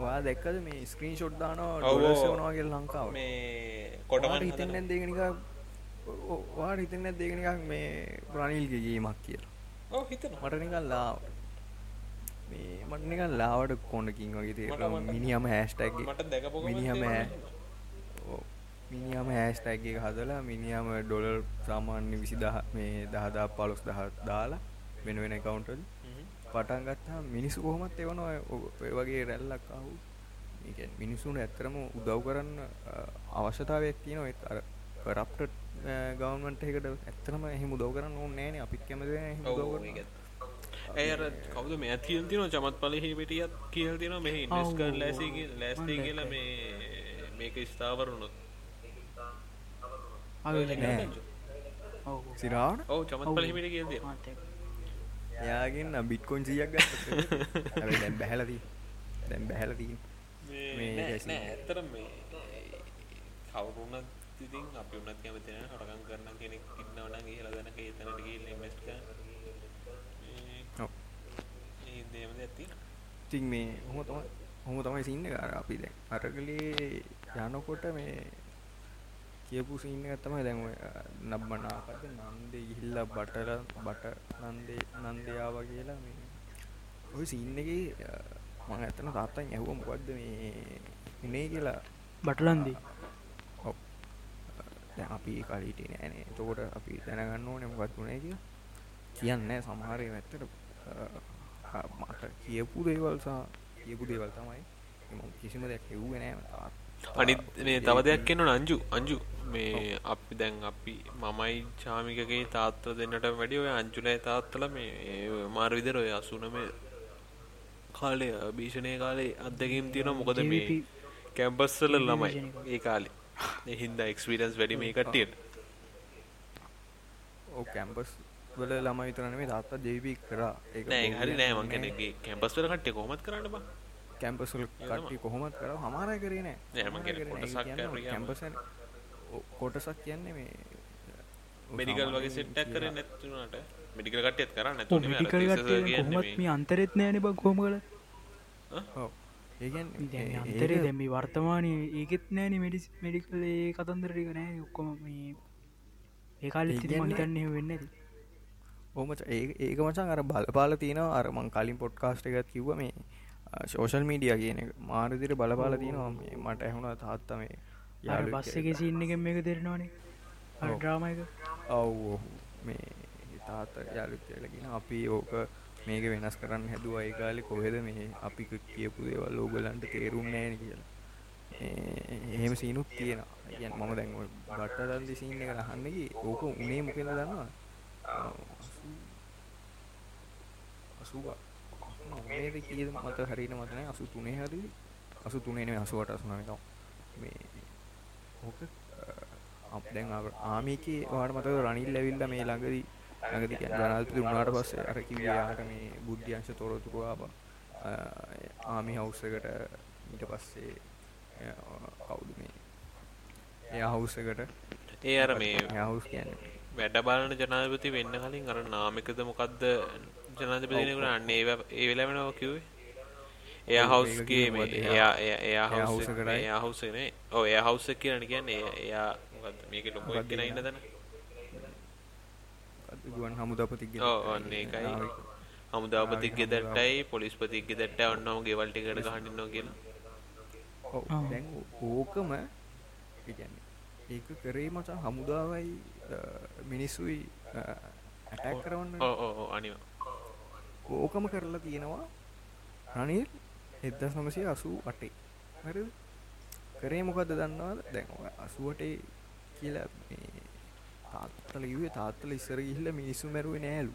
වා දැක්කද මේ ස්ක්‍රීන් ෂොට් ඔව්. වනවාගේ ලංකාව මේ හිතන්න හදන දෙකනික වාට හිතන්න දෙකනිකක් මේ ප්‍රනිල්ගේ ගීමක් කියලා? ඔව් හිතනවා. මට නිකල් ලාව මේ මට නිකල් ලාවට කොන්නකින් වගේ තේ මිනිහම හැස්ටැක් මිනිහම තේරුණා. මිනිහම හැස්ටැක් එක හදලා මිනිහම ඩොලර් සාමාන්‍ය විසි දහ මේ දහදා පලොස් දහ දාලා වෙන වෙන කවුන්ටල්. පටන් ගත්තා මිනිස්සු කොහොමත් එවන වගේ රැල්ලක් අහු මිනිස්සුන්ට ඇත්තරම උදව් කරන්න අවශ්‍යතාවයක් තියෙන ඔය අර කරප්ට ගවන්මට එකට ඇත්තනම එහෙම උදව් කරන්න ඕන්නෑන අපිත් කැමති ඔව්, ඒකත්. ඇයි අර කවුද මේ ඇතිල් තින චමත් පලහි පිටියත් කියල් තින මෙහ ඉන්ඩස්කන් ඔව්. ලැසි ලැස්ති කියලා මේ මේක ස්ථාවරුණොත්. සිරාවට ඔව. චමත් පලහිමිට කියද යාගෙන් බිට්කොන් සියක් ගත්ත දැම් බැහලදී දැම් බැහලදී. ඇත්තර මේ කවරුන්නත් ඉතින් අපි උන්නත් කැමතින හටකම් කරන්න කෙනෙක් ඉන්නවන කියලා දැනක ඒතනට ගිල් ඉමස්ට ඔව්. දේමද ඇති තින් මේ හොම තම හොම තමයි සින්න කර අපි දැන් අරගලේ යනකොට මේ කියපු සින්න තමයි දැන් ඔය නබ්බනාකද නන්දේ ගිහිල්ල බටල බට නන්දේ නන්දයාව කියලා මේ ඔය සින්න එක මං ඇතන තාත්තන් ඇහුව මොකක්ද මේ එනේ කියලා. බටලන්දී ඔව්. දැන් අපි කලිට නෑනේ එතකොට අපි දැනගන්න ඕනේ මොකක්ද වුණේ කියලා. කියන්නේ සමහරේ ඇත්තට අ, මට කියපු දේවල් සහ කියපු දේවල් තමයි කිසිම දෙයක් කිව්වේ නෑ තාත්තා. අනිත් මේ තව දෙයක් කියන්න අංජු. අංජු මේ අපි දැන් අපි මමයි චාමිකගේ තාත්තල දෙන්නට වැඩි ඔය අංචුලයි තාත්තල මේ මාර විදර ඔය අසුනම කාලය භීෂණය කාලේ අත්දැකීම් තියෙන මොකද මේ කැම්පස්සල ළමයි. ඒ කාලේ. එහින්ද එක්ස්පිරන්ස් වැඩි මේ කට්ටියට. ඔව්. කැම්පස් වල ළමයි විතර නෙමෙයි තාත්තා ජීවී කරා. ඒක නෑ හරි නෑ මං නෑ. කෙනෙක්ගේ කැම්පස් වල කට්ටිය කොහොමත් කරන්න බා. කැම්පස් වල කට්ටිය කොහොමත් කරා. හමාර කරේ නෑ. නෑ, මං කියන්නේ. කොටසක් කියන්නේ. කැම්පස් කොටසක් කියන්නේ මේ මෙඩිකල් වගේ සෙට්ටක් කියලා- කරේ නැතුනට මෙඩිකල් කට්ටියත් කරා නැතුව නෙමෙයි අර තීසස් කියන්නේ මේ අන්තරෙත් නෑන බ කොහම කල ඔව්. ඒ කියන්නේ දැන් අන්තරේ ඒක- දැමි වර්තමානය ඒකෙත් නෑන මෙඩිස් මෙඩිකල් ඒ කතන්දරටික නෑ ඔක්කොම මේ. ඒකාල ඒ ඉති කියන්නේ- මහිතන්නේ වෙන්න ඇති ඒ ඒක මචන් අර බලපාල තියෙනවා. අර මං කලින් පොඩ්කාස්ට එකත් කිව්ව මේ ශෝෂල් මීඩිය කියන මාරදිර බලපාල තියෙනවා. මට ඇහුණ තාත්ත මේ යාර බස්සගේ සින්න එක මේක දෙරෙනවානේ. ඩ්‍රාමයක ඔව්. මේ තාත්ත යාලුත්ලගෙන අපි ඕක මේක වෙනස් කරන්න හැදුව. ඒකාලෙ කොහෙද මේ අපි කියපු දේවල් ඕගලන්ට තේරුම් නෑන කියලා. එහෙම සීනුත් තියෙන යන් මම දැන් බට්ටදන්දි සිීන්න එක රහන්නකි ඕක උනේ මොකෙද දන්නවා අසුවා. මේද කියද? මත හරින මතන අසු තුනේ හරි. අසු තුනේන අසුවට අසුනක මේ ඕක? අප දැන් ආමිකේ වාට මත රනිල් ලැවිල්ල මේ ළඟදී ඇඟති ජනාධපති උනාට පස්සේ අර කිවයාට මේ බුද්ධ්‍යංශ තොරතුරවාබ ආමි හවුස්සකට ඊට පස්සේ කවුද මේ? එය හවුස්සකට ඒ අර මේ හවුස් කියන්න. වැඩ බලන ජනාධපති වෙන්න කලින් අර නාමිකද මොකක්ද ජනාධපතිනකට අන්න ඒ ඒ වෙලාවෙනවා කිව්වේ? එයා හවුස්ගේ එයා එයා හවුස් එයා හවුස් නේ ඔව් එයා හවුස් එක කියලා කියන්නේ. එයා මොකද්ද? මේකේ ලොකු එක්කෙනා ඉන්න තැන? ගුවන් හමුදාපතිගේ ඔව් අන්න ඒකයි. හමුදාපතික් ගෙදරටයි පොලිස්පතික් ගෙදරට ඔන්නම ගෙවල් ටිකට ගහන්න ඉන්නවා කියලා. ඔව් දැන් ඕකම ඒ කියන්නේ ඒක කරේ මචං හමුදාවයි මිනිස්සුයි ඇටැක් කරවන්න. ඔව් ඔව් අනිවා ඕකම කරලා තියෙනවා. රනිල් එදදස් නමසය අසූ අටේ. හරි කරේ මොකක්ද දන්නවාද? දැන් අසුවටේ කියලා තාත්තල ඉවේ තාත්තල ඉස්සර ගිහිල්ල මිනිස්සු මැරුවේ නෑලු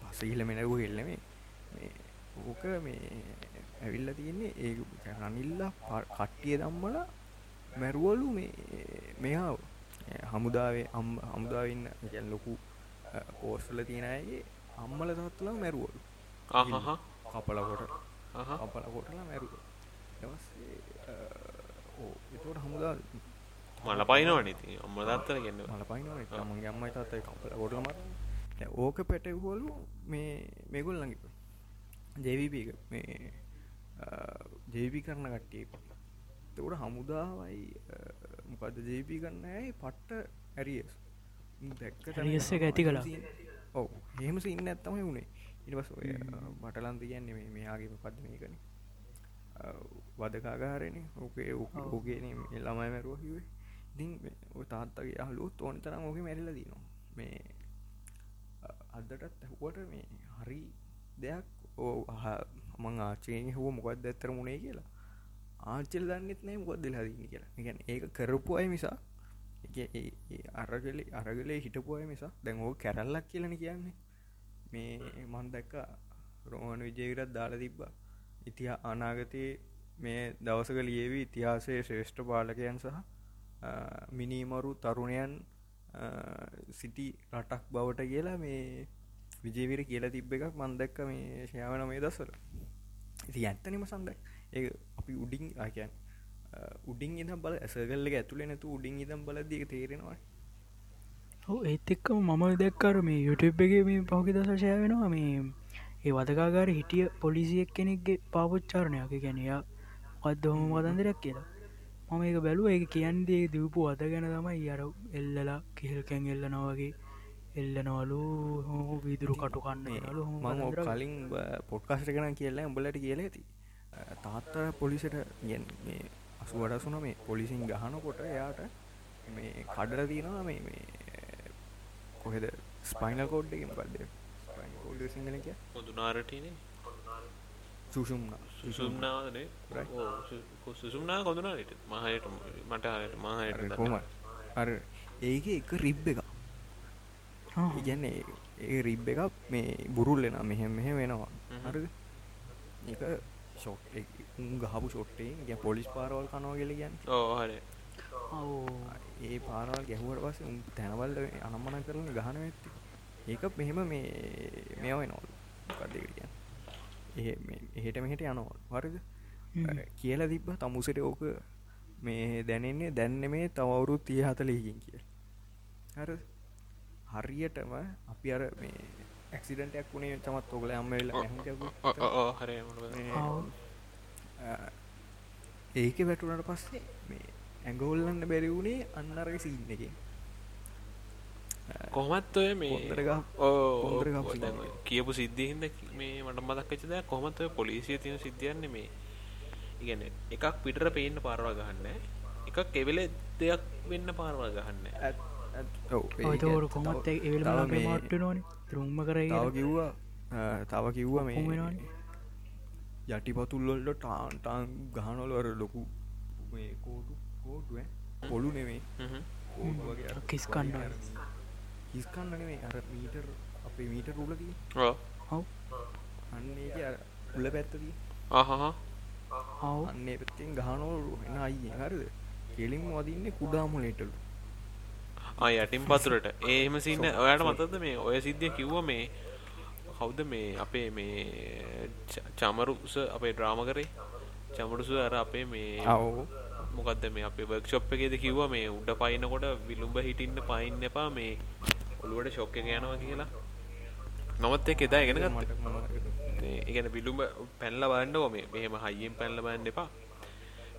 පස ඉහිල මෙනැවූ හෙල්ලමේ ඕක මේ ඇවිල්ල තියෙන්නේ ඒ රනිල්ලා කට්ටිය දම්මල මැරුවලු මේ මෙහාව. හමුදාවේ අම් හමුදාවන්න ගැන් ලොකු පෝස්ටල තියෙනයගේ අම්මල තත්තුලා මැරුවලු. කපලකොට අපල කොටලා මැරුව. ඕ එතවට හමුදා මල පයිනවා නති අම්ම දත්තර ගන්න මල පයිනවා මගේ අම්මයි තාත්තයි කපල කොටලම ඕක පැටහොලු මේ මේගොල් ලඟිප ජේවිපක මේ ජේවි කරන කට්ටිය තවට හමුදාවයි මොකද ජේපී කරන්න ඇයි පට්ට ඇරියස්. දැක්ක ඇති කලා ඔව. හෙමස ඉන්න ඇත්තමයි වුණේ ඉනිවස් ඔය බටලන්ද කියන්නේ මෙයාගේ පද මේකන? වදකාගාරන ඕකේ ඕගේ ළමයි මැරුව කිවේ ඉතින් තාත්තගේ අහලුත් ඕන තරම් ඕක මැරිල දිනවා. මේ අදටත් ඇහුවට මේ හරි දෙයක් ඕ මං ආචයෙන් හුව මොකක්ද ඇත්තර මුණේ කියලා. ආචල් දන්නෙත් නෑ මොකක් දෙලාදන්න කියලා. ගැන ඒක කරපු අය මිසා අරගල අරගලේ හිටපුය මිසා දැන් ඕ කැරල්ලක් කියලන කියන්නේ මේ මන් දැක්ක රෝහණ විජයවිරත් දාලා තිබ්බා. ඉතිහ අනාගතයේ මේ දවසක ලියවී ඉතිහාසයේ ශ්‍රේෂ්ඨ පාලකයන් සහ මිනීමරු තරුණයන් සිටි රටක් බවට කියලා මේ විජයවිර කියලා තිබ්බ එකක් මන්දැක්ක මේ ශයාවන මේ දස්වල ඉති ඇත්තනීම සඳක් ඒ අපි උඩින් ආකයන් උඩින් ඉදම් බල ඇසගල්ල ඇතුළ නැතු උඩින් ඉදම් බලදක තේරෙනවා. ඒත් එක්කම මම දැක්කර මේ යුටබ් එක මේ පහුගි දසශය වෙනවා මේ ඒ වදකාගාර හිටිය පොලිසියක් කෙනෙක්ගේ පාපොච්චාරණයක. ගැනයා පද්දහොම වදන්දරක් කියලා. මම ඒක බැලුව. ඒ කියන්දේ දවපු අද ගැන තමයි. අර එල්ලලා කෙහෙල්කැන් එල්ලනවගේ එල්ලනවලු හෝ විදුරු කටු කන්න මම කලින් පොට්කාස්ට කන කියලා උඹලට කියල ඇති. තාත්ත පොලිසට ගෙන් මේ අසු වඩසුන මේ පොලිසින් ගහනකොට එයාට මේ කඩර තිනවා මේ කොහෙද? ස්පයින කෝඩ් එක මොකක්ද කෝඩ් සිංහල කිය කොඳුනාරටනේ සුසුම්න සුසුම්නානේ සුසුම්නා කොඳුනාට මහයට මට හයට මහයට කොම අර ඒක එක රිබ් එක ඉගැන්නේ ඒ රිබ් එකක් මේ බුරුල්ලෙන මෙහෙම මෙහ වෙනවා. හරද? එක ෂොට් ගහපු ෂොට්ටේ ගැ පොලිස් පාරවල් කනවා කියල ගැන් ඕහරේ ඒ පාරල් ගැහුවට පස උන් තැනවල්ල අනම්මන කරන ගහන ඇත්ති. ඒක මෙහෙම මේ මෙයාව නොල් කදකටිය ඒ එහෙට මෙහෙට යනවල් වරද කියලා තිබ්බ තමුසට ඕක මේ දැනෙන්නේ දැන්න මේ තවවුරුත් තිය හතලයකින් කිය හර හරියටම අපි අර මේ ඇක්සිඩටයක් වුණේ තමත් ඔගල අම්මවෙල හර ඒක වැටුනට පස්සේ මේ ඇඟවල්ලන්න බැරි වුණේ අන්නරග සින්න එක. කොහමත් ඔය මේ කියපු සිද්ධිහින්ද මේ මට මදක්කචද කොහමත් පොලිසිය තියෙන සිද්ධියන්නේ මේ. ඉගැන එකක් පිටර පේන්න පාරවා ගහන්න එකක් කෙවෙල දෙයක් වෙන්න පාරවා ගහන්න තවර කොමත් මට නොන රුම්ම කර තව කිව්වා තව කිව්වා මේ යටිපතුල්ලොල්ට ටාන්ටාන් ගහනොලවර ලොකු මේ කෝටු කෝටුව පොලු නෙවේ කිස්කන්න හිස්කන්න නෙවේ අර මීටර් අපේ මීට රුලදී අන්න උල පැත්තදී ආහා අන්නේ පැත්තෙන් ගහනෝලු එන අයි හරිද? කෙලින් වදින්නේ කුඩාමුලේටලු ආ යටින් පතුරට. ඒම සින්න ඔයාට මතද මේ ඔය සිද්ධිය කිව්ව මේ කවුද මේ අපේ මේ චමරුස අපේ ඩ්‍රාම කරේ? චමරුසු අර අපේ මේ අව් මොකක්ද මේ අපේ වර්ක්ෂොප් එකේද කිව්ව? මේ උඩ පයින්නකොට විලුම්ඹ හිටින්න පයින්න එපා මේ ඔළුවට ෂොක් එක යනවා කියලා. නමත් එක එදා ඉගෙන ගත්තා. මට මොනවද ඒ කියන්නේ විලුඹ පැනලා බලන්නකො මේ මෙහෙම හයියෙන් පැනලා බලන්න එපා.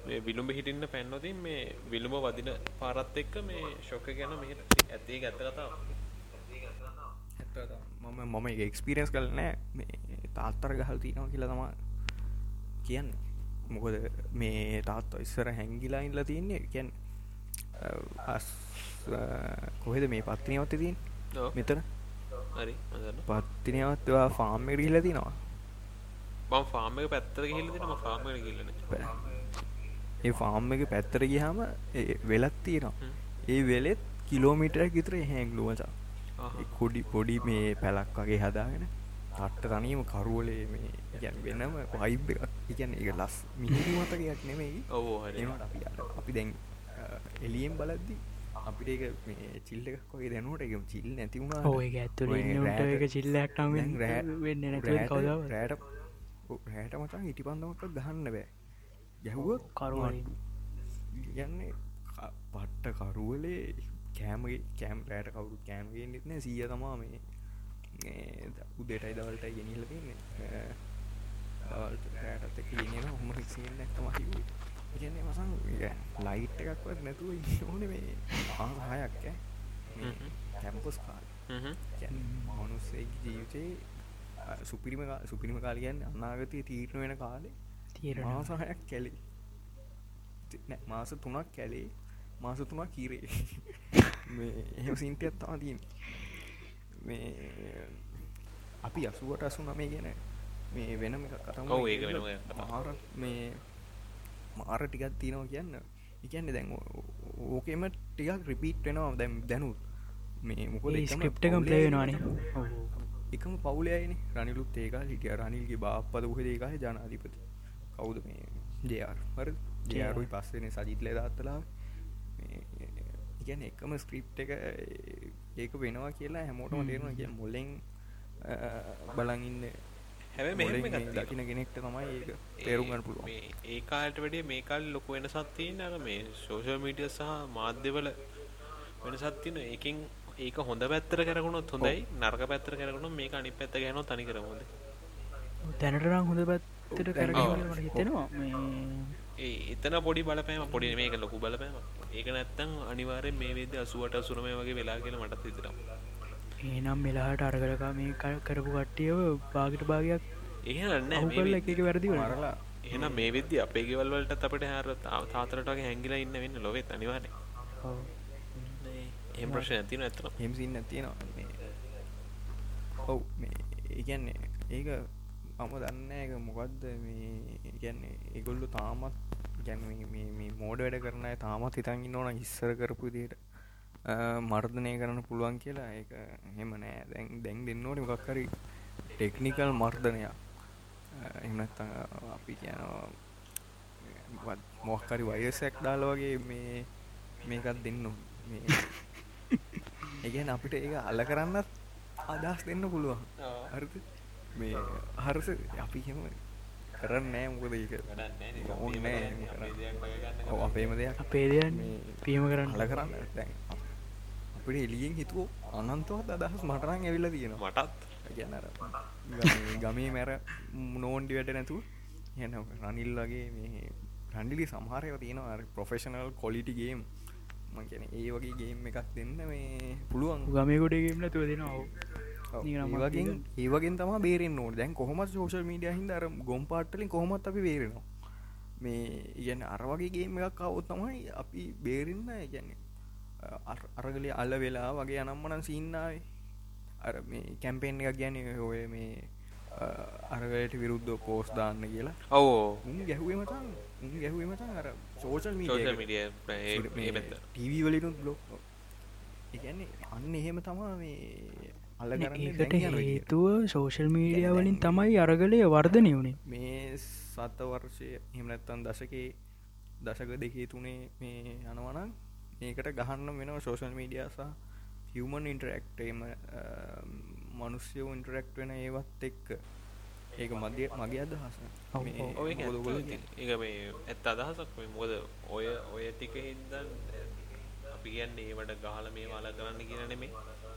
මේ විලුඹ හිටින්න පැන්නොතින් මේ විලුඹ වදින පාරත් එක්ක මේ ෂොක් එක යනවා. මෙහෙට ඇත්තේ ඇත්ත කතාව මම මම එක එක්ස්පිරස් කල නෑ මේ තාත්තර ගහල් තියෙනවා කියලා තමා කියන්න. මොකද මේ තාත්ත ඉස්සර හැංගිලා ඉල්ල තියන්නේ? අස් කොහෙද මේ පත්තිනවත්ත තින් පත්තිනවත්වා ෆාර්ම් එරිහිල තිනවා. මම ෆාර්ම් එක තියෙනවා මම ෆාර්ම් නැහැ. ඒ ෆාර්ම් එක පැත්තර ගිහාම වෙලත් තියෙනවා. ඒ වෙලෙත් කිලෝමිටර් ගිතර හැංගලුවචා ආහා. කොඩි පොඩි මේ පැලක් වගේ හදාගෙන තට්ට තනීම කරුවලේ මේ ගැන් වෙනම වයිබ් එකක්. ඉගැන එක ලස් මිහිරි මතකයක් නෙමෙයි. ඒවට අපි අපි දැන් එලියෙන් බලද්දි අපිට ඒක මේ චිල්ල එකක් වගේ දැනුවට එක චිල් නැති වුණා ඕ එක එක කවදාව රෑට රෑට මචන් හිටි පන්දමක් ගහන්න බෑ. ගැහුව කරුවලින්. ගන්නේ පට්ට කරුවලේ කෑමගේ කෑම් රෑට කවුරු කෑම්ගේ නිත්න සිය තමා මේ උදේටයි දවල්ටයි ගෙනහිල තින්නේ දවල්ට රෑටත් එක ගෙන හොම රික්සිෙන් නැත්තම හිව කියන්නේ මසන් ලයිට් එකක්වත් නැතුව ඕන මේ ආහයක් කැම්පස් කාල්. මනුස්සේ ජීවිතේ සුපිරිම සුපිරිම කාලියන් අනාගතය තීරණ වෙන කාලේ තීරණ. මාසහයක් කැලේ. මාස තුනක් කැලේ මාස තුනක් කීරේ මේ එහෙම සින්ටියත් තම තින් මේ අපි අසුවට අසු නමේ ගැන මේ වෙනම කතම. මාර මේ මාර ටිකක් තියෙනවා කියන්න. එකන්න දැන් ඕකෙම ටිකක් රිපීට් වෙනවා දැම් දැනුත්. මේ මොකද එකම ස්ක්‍රප් එකම් ප්ලේවෙනවානේ එකම පවුලයන රනිලුත් ඒකා හිටිය රනිල්ගේ බාප්පද උහෙද ඒකාහ ජනාධිපති. කවුද මේ? ජයාර් හර ජයාරුයි පස්සෙන සජිත්ලය දත්තලා ඉගැන එකම ස්ක්‍රිප් එක ඒක වෙනවා කියලා හැමෝටම තේරවා කිය මොල්ලෙන් එකක් තියෙනවා. දකින කෙනෙක්ට තමයි ඒක තේරුම්ගන්න පුළුවන්. මේ ඒ කාලට වැඩිය මේ කාලේ ලොකු වෙනසක් තියෙන අර මේ සෝෂල් මීඩියා සහ මාධ්‍යවල වෙනසක් තියෙන ඒකෙන් ඒක හොඳ පැත්තට කරගුණොත් හොඳයි නරක පැත්තට කරගුණොත් මේක අනිත් පැත්ත ගහනවා තනි කරම හොඳයි. තැනටරම් හොඳ පැත්තට කරග මට හිතෙනවා. මේ ඒ එතන පොඩි බලපෑම පොඩි මේක ලොකු බලපෑම ඒක නැත්තම් අනිවාර්යෙන් මේ වේද 80 89 වගේ වෙලා කියලා මටත් හිතෙනවා. ඒනම් මෙලාට අරගලකා මේ කරපු කට්ටියව බාගට භාගයක් එහෙනම් නෑ අහු මේ කරල වෙද්දි- එක වැරදි වල මරලා එහෙනම් මේ වෙද්දි අපේ ගෙවල් වලටත් අපිට හැර තාතරට වගේ හැංගිලා ඉන්න වෙන්නේ ලොවෙත් අනිවාර්යෙන්. එහෙම ප්‍රශ්නයක් තියෙනවා ඇත්තටම. හෙම්සින්න තියෙනවා ඔව් ඒගැන්නේ ඒක මම දන්න එක මොකක්ද මේ ගැන්නේ ඒගොල්ලු තාමත් ගැන මෝඩ වැඩ කරන තාමත් හිතන්ගන්න ඕන ඉස්සර කරපු දිට මර්ධනය කරන්න පුළුවන් කියලා ඒක හෙම නෑ. දැන් දැන් දෙන්නෝට මොකක්කරි ටෙක්නිකල් මර්ධනයක්. එමනත් අපි කියනවා මොක්කරි වයසැක් දාල වගේ මේ මේකත් දෙන්න ඒගැන අපිට ඒක අල්ල කරන්නත් අදහස් දෙන්න පුළුවන්. හරිද මේ හරස අපි හෙම කරන්න නෑ මොකද ඒක? ඕන්නෑ අපේම දෙයක්. අපේ දෙයන් මේ පියම කරන්න. අල කරන්න. දැන් අපිට එලියෙන් හිතුව අනන්තවත් අදහස් මටරං ඇවිල්ල තියෙනවා. මටත්. ගැන ගමේ- ගමේ මැර නෝන්ඩි වැඩ නැතුව. යන රනිල් වගේ මේ රන්ඩිලි සමහරය තියෙනවා. ප්‍රොෆෙෂනල් කොලිටිගේම් මගැන ඒ වගේ ගේම් එකක් දෙන්න මේ පුළුවන්. ගමයකොටගේම තුව දෙනවා වගේ. ඒවගෙන් තම බේරෙන් ඕ දැන් කොහොමත් සෝෂල් මීඩිය හිද අර ගොම් පාට්ටලින් කොහොමත් අපි බේරෙනවා. මේ ඉගැන අරවගේ ගේම එකක් අවුත් තමයි අපි බේරන්න ගැන්නේ අරගලි අල්ල වෙලා වගේ අනම්මනන් සින්නාවේ අර මේ කැම්පෙන් එකක් ගැන ඔය මේ අරගලට විරුද්ධ පෝස් දාන්න කියලා. ඔව්. උන් ගැහුවමතන් අර සෝෂල් සෝෂල් මීඩිය ටීවී වලිනුත් බ්ලොක් එකන්නේ අන්න එහෙම තමා මේ ඒකට හේතුව සෝෂල් මීඩිය වලින් තමයි අරගලය වර්ධනය වුණේ මේ සත්ත වර්ෂය හිමනැත්තන් දශකේ දශක දෙකේ තුනේ මේ යනවනන් ඒකට ගහන්න වෙනවා සෝෂල් මීඩියසා හිවමන් ඉන්ටරක්ටේම මනුස්්‍යයෝ ඉන්ටරක්ට් වෙන ඒවත් එක්ක. ඒක මධ්‍ය මගේ අදහස. ඔව්, මේ ඇත්ත. අදහසක් මේ මොකද ඔය ඔය ටික හින්දා අපි කියන්නේ ඒවට ගහලා මේ අල කරන්න කියන නෙමෙයි. අර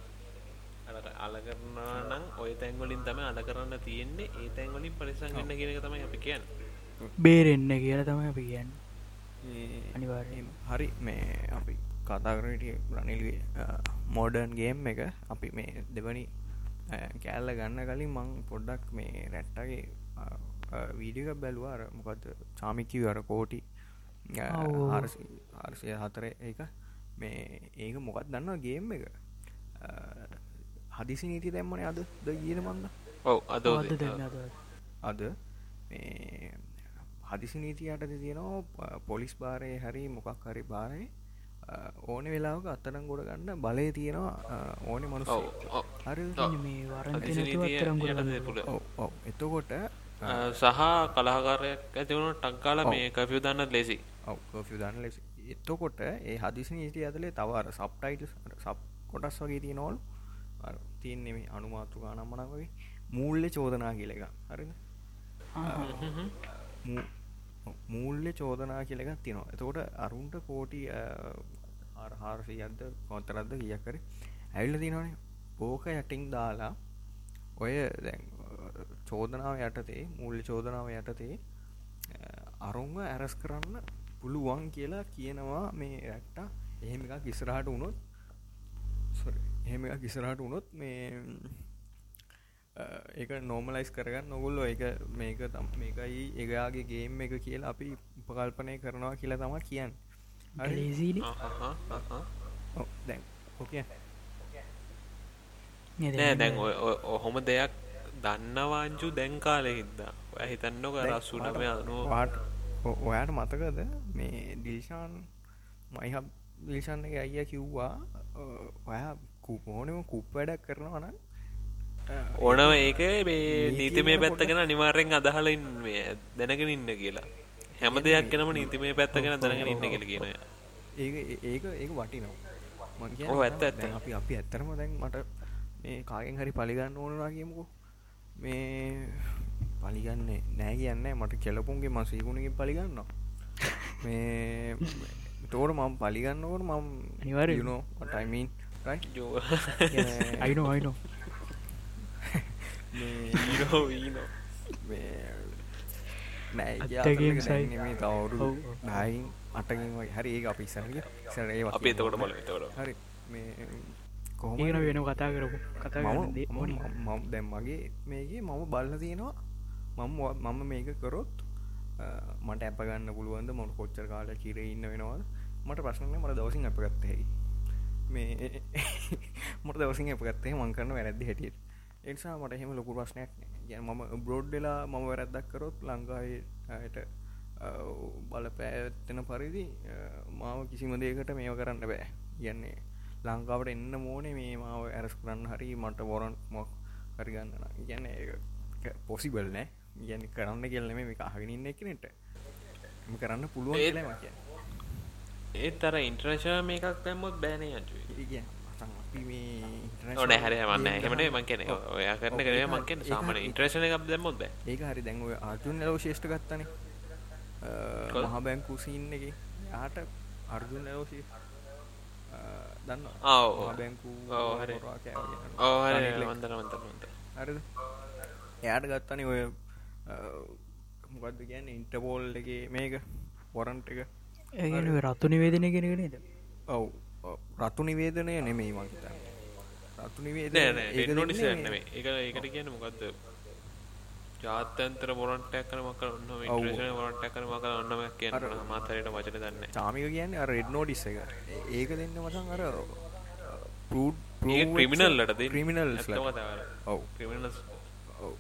අල කරනවා නම් ඔය තැන් වලින් තමයි අල කරන්න තියෙන්නේ. ඒ තැන් වලින් පරිස්සම් වෙන්න කියන එක තමයි අපි කියන්නේ. බේරෙන්න කියලා තමයි අපි කියන්න. ඒ අනිවාර්යයෙන්ම. හරි මේ අපි කතාකරට රනිල්ගේ මෝඩර්න් ගේම් එක අපි මේ දෙවනි කෑල්ල ගන්න කලින් මං පොඩ්ඩක් මේ රැට්ටගේ වීඩික බැලුවාර මොකද චාමිකිව අර කෝටි ඔව්. ආර්සය හතර ඒක මේ ඒක මොකත් දන්නවා ගේම් එක හදිසි නීති දැම්මන අද? ද ගීන මන්ද? ඔව් අද අද දෙන්න අද අද මේ හදිසි නීති යටද තියෙනවා පොලිස් භාරය හරි මොකක් හරි භාරය ඕන වෙලාවක අත්තනම් ගොඩ ගන්න බලය තියෙනවා ඕනෙ මනුස ඔව් ඔව්. හරි. ඉන්න මේ වරන්ති හදිසි නැතුව නීතිය අත්තරම් යටතේ ගොඩ පුළුවන්. ඔව් ඔව්. එතකොට සහ කලාකාරයක් ඇතිවුණු ටක්කාල. මේ කැපියු දන්න ලෙසි ඔව දන්න ලෙස එතකොට ඒ හදිසි නීති ඇතලේ තවර සබ්ටයිට සබ් කොටස් වගේ තියනෝල් තියන්නේ මේ අනුමාතු ගානම්මන වගේ? මූල්්‍ය චෝදනා කියල එක හරිද? මූ- මූල්‍ය චෝදනා කියලගත් තිනවා එතකොට අරුන්ට කෝටි ආරහාරසියද්ද කොතරද්ද කියකර ඇල්ල තිනවනේ ඕක යටින් දාලා ඔය දැන් චෝදනාව යටතේ මූල්‍ය චෝදනාව යටතේ අරුන්ව ඇරස් කරන්න පුළුවන් කියලා කියනවා මේ රැට්ට. එහෙම එකක් ඉස්රහට වුණොත් sorry, එහෙම එකක් ඉස්රහට වුණොත් මේ ඒක නෝමලයිස් කරගන්න නොගොල්ලො එක මේක තම් මේකයි ඒගයාගේ ගේම් එක කියලා අපි උපකල්පනය කරනවා කියලා තම කියන්න. දැන්. ඕකේ නෑ දැන් ඔහොම දෙයක් දන්නවාංචු දැන් කාලෙ හින්දා ඔය හිතන්නක රස්සුනම අනුව වාට ඔයාට මතකද? මේ දිල්ශාන් මයිහ දිල්ශන් එක අයිය කිව්වා ඔයා කුපෝනම කුප් වැඩක් කරනවන ඕනව ඒක මේ නීතිමේ ගැන පැත්තගෙන අනිවාර්යෙන් අදහලින් මේ දැනගෙන ඉන්න කියලා. හැම දෙයක් කෙනම නීතිමේ පැත්තගෙන දැනගෙන ඉන්න කියල කියන ඒක ඒක ඒක වටිනවා. මං කියන්නේ ඔව්, ඇත්ත, ඇත්ත. අපි අපි ඇත්තරම දැන් මට මේ කාගෙන් හරි පලිගන්න ඕනවා කියමුකෝ. මේ පලිගන්නේ නෑ කියන්න මට කෙලපුන්ගේ මසීකුණකින් පලිගන්නවා මේ තෝට මම පලිගන්නවට මම අනිවාර්යෙන්. යුනෝ ටයිමීන් ජෝ අයිනෝ අයිනෝ ඊනෝ ඊනෝ නෑ අත්තගෙන් සයි. මේ තවරු. නායින් අටකින් වගේ හරි ඒ අපි සරග සරේ අපි එතකොට බල තවට හරි මේ කොහොම වෙන කතා කරපු කතා මම දැම් මගේ මේගේ මම බල්ල තියෙනවා මම මම මේක කරොත් මට ඇපගන්න පුළුවන්ද මොට කොච්චර කාල කිර ඉන්න වෙනවාද මට ප්‍රශ්නය මට දවසින් අපගත්ත හැකි මේ මොට දවසින් අපගත්තේ මංකරන්න වැරැදි හැටියට. එනිසා මට එහෙම ලොකු ප්‍රශ්නයක් ගැන මම බ්‍රෝඩ්ඩලා මම වැරැද්දක් කරොත් ලංකායට බල පැත්තෙන පරිදි මාව කිසිම දේකට මේව කරන්න බෑ. කියන්නේ ලංකාවට එන්න මෝනේ මේ මාව ඇරස් කරන්න හරි මට බොරන් මොක් හරිගන්න ගැන්න පොසිබල් නෑ. ගැන කරන්න කියල්ලම මේ අහගෙනන්න එකනෙට. කරන්න පුළුවන් ඒත්- අර ඉන්ට්‍රේශන මේකක් දැම්මොත් බෑනේ අජුයි අපි මේ ඕන හැර මන්න එහමට මං කියන ඔය කරන කරේ මංකෙන් සාමන හරි. ඉන්ට්‍රේශන එකක් දැම්මොත් බෑ ඒක හරි දැන්ව අර්ජුන් ලෝ ශේෂ්ට ගත්තන? මහ බැංකු සින්න එක ආට අර්ජුන් ලෝෂී දන්න බැංකු ඔව්, හරි. හොරා. ඕහර. වන්දර වන්තර වන්ත හරිද එයාට ගත්තන ඔය මොකක්ද කියන්න ඉන්ටපෝල් එක මේක පොරන්ට එක ඒගෙන රත්තු නිවේදනය කෙනගෙනද ඔව්. රතු නිවේදනය නෙමෙයි මංත රතු නිවේද නෑ නොනිස නෙේ එක ඒකට කියන්න මොකක්ද ජාතන්තර බොරන්ටක් කන මක ඔන්න ඉන්ට්‍රේෂන බොරන්ටක් කන මක ඔන්නම කියන මාතරයට වචන දන්න චාමික කියන්න රෙඩ් නෝඩිස් එක. ඒක දෙන්න මසන් අර ඒ ක්‍රිමිනල්ලට ක්‍රිමිනල් ඔව්. ක්‍රිමිනස්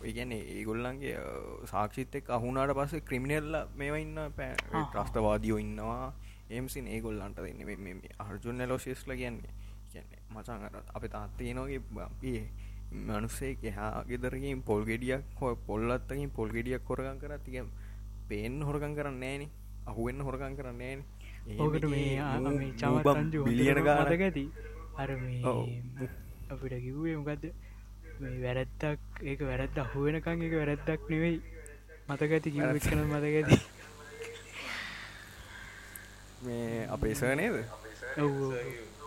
ඒගැන ඒගොල්ලන්ගේ සාක්ෂිත එක් අහුනාට පස්සේ ක්‍රිමිනල්ල මේවා ඉන්න පෑ ත්‍රස්තවාදියෝ ඉන්නවා ඒම්සින් ඒගොල්ලන්ට දෙන්න. අර්ජුන්න ලෝශේස්ල කියන්නේ. කියන්නේ මචන් අර අප තාත්තයනෝගේ මනුස්සේ එහා ගෙදරකින් පොල් ගෙඩියක් හො පොල්ලත්තකින් පොල් ගෙඩියක් කොරගන් කර තිය පේෙන් හොරකන් කරන්න නෑන අහුවෙන්න හොරකන් කරන්න නෑන ඕකට මේ ආ- මේ චමත් අංජු බිලියන මතක ඇති? අර. අපිට කිව්වේ මොකක්ද මේ වැරැත්තක් ඒක වැරැද්ද අහුවෙනකං එක වැරැද්දක් නෙවෙයි. මතක ඇති කිව්වෙක් කන මතක ඇති මේ අපේ සර් නේද? ඔව් ඔව්.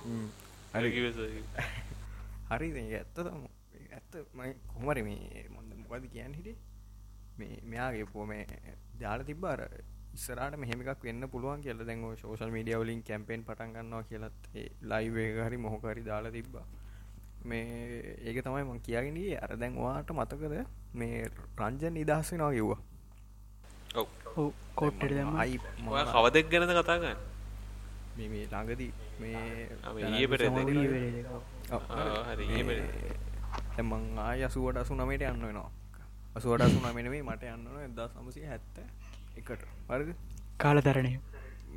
හ්ම්. හරි. ඇත්ත ඇත්ත මයි කොහමරි මේ මොද මොකද කියන්න හිටේ මේ මෙයාගේ පෝ මේ ජාල තිබ්බාර ඉස්සරට මෙහෙමක් වෙන්න පුළුවන් කියල දැන් ශෝෂල් මීඩිය වලින් කැම්පෙන් පටන් ගන්නවා කියලත් ලයිවේ හරි මොහොකරි දාලා තිබ්බා. මේ ඒක තමයි මං කියගෙනගේ අර දැන් වාට මතකද? මේ රංජන් නිදහස්සෙනවා කිව්වා අයි ඔය කවදෙක් ගැනද කතා ගන්න මේ මේ ළඟදී මේ ආ, මේ ඊයේ පෙරේද? ඔව්. ආ, හරි, ඊයේ පෙරේද? දැන් මං ආය අසුවට අසු නමට යන්න වෙනවා. අසුවට අසු නමෙනවේ මට යන්න එදා සමසය හැත්ත එකට. පරිද කාලතරණය.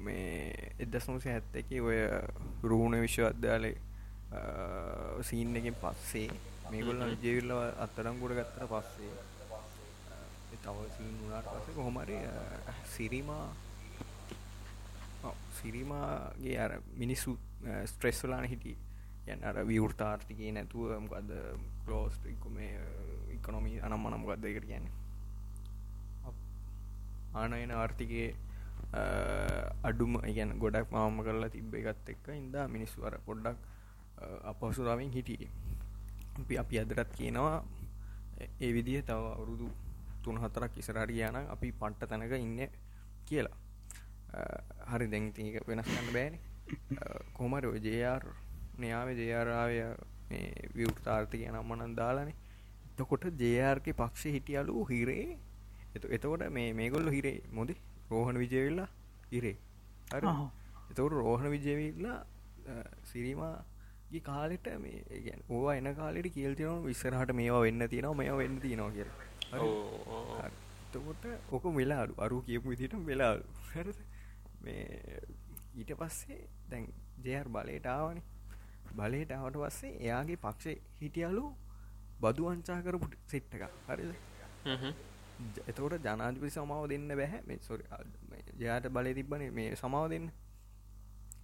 මේ එදස් නමසය හැත්ත එක ඔය රූණ විශ්වවිද්‍යාලය සීන් එකින් පස්සේ මේගොල්ල ජෙවිල්ල අත්තරංගුඩ ගත්තර පස්සේ තව සීන් වුණාට පස්සේ කොහොමරි සිරිමා ඔව්, සිරිමාගේ අර මිනිස්සු ස්ට්‍රෙස්වලාන හිටි යන් අර විවෘතාර්ථිකය නැතුව මොකද කලෝස් මේ ඉකොනොමී අනම් මනම් ගත්ද එකට කියන්නේ? ආනයන ආර්ථිකය අඩුම ඉගැන ගොඩක් මාම කරලා තිබ්බ එකත් එක්ක ඉන්දා මිනිස්සු අර පොඩ්ඩක් අපහසුරාවෙන් හිටියේ. අපි අපි අදරත් කියනවා එ- ඒ විදිහ තව අවුරුදු තුන් හතරක් ඉසරහට යන අපි පට්ට තැනක ඉන්න කියලා. හරි දැන්තික වෙනස් කන්න බෑන. කොමර ජයාර් නයාව ජයාරාවය මේ විවෘතාර්ථය නම්මනන් දාලානේ. එතකොට ජයාර්ක පක්ෂ හිටියලු හිරේ. එත එතකොට මේ මේගොල්ල හිරේ. මොද? රෝහණ විජයවෙල්ලා ඉරේ හරි? ආහ්. එතකොට රෝහණ විජයවිල්ලා සිරීමගේ කාලෙට මේ ගැන් ඕවා එන කාලෙට කියල්තියනවා විස්සරහට මේවා වෙන්න තියෙනවා මේ වෙන්න තියෙනවා කිය එතකොට ඕක වෙලාඩු අරු කියපු විදිට වෙලාලු හරිද? මේ ඊට පස්සේ දැන් ජයර් බලයට ආවනි. බලයට ආවට පස්සේ එයාගේ පක්ෂ හිටියලු බදු අංචා කරපු සෙට්ට එක හරිද? එතකොට ජනාධිපති සමාව දෙන්න බැහැ. මේ සොරි ජයාට බලය තිබ්බන. මේ සමාව දෙන්න.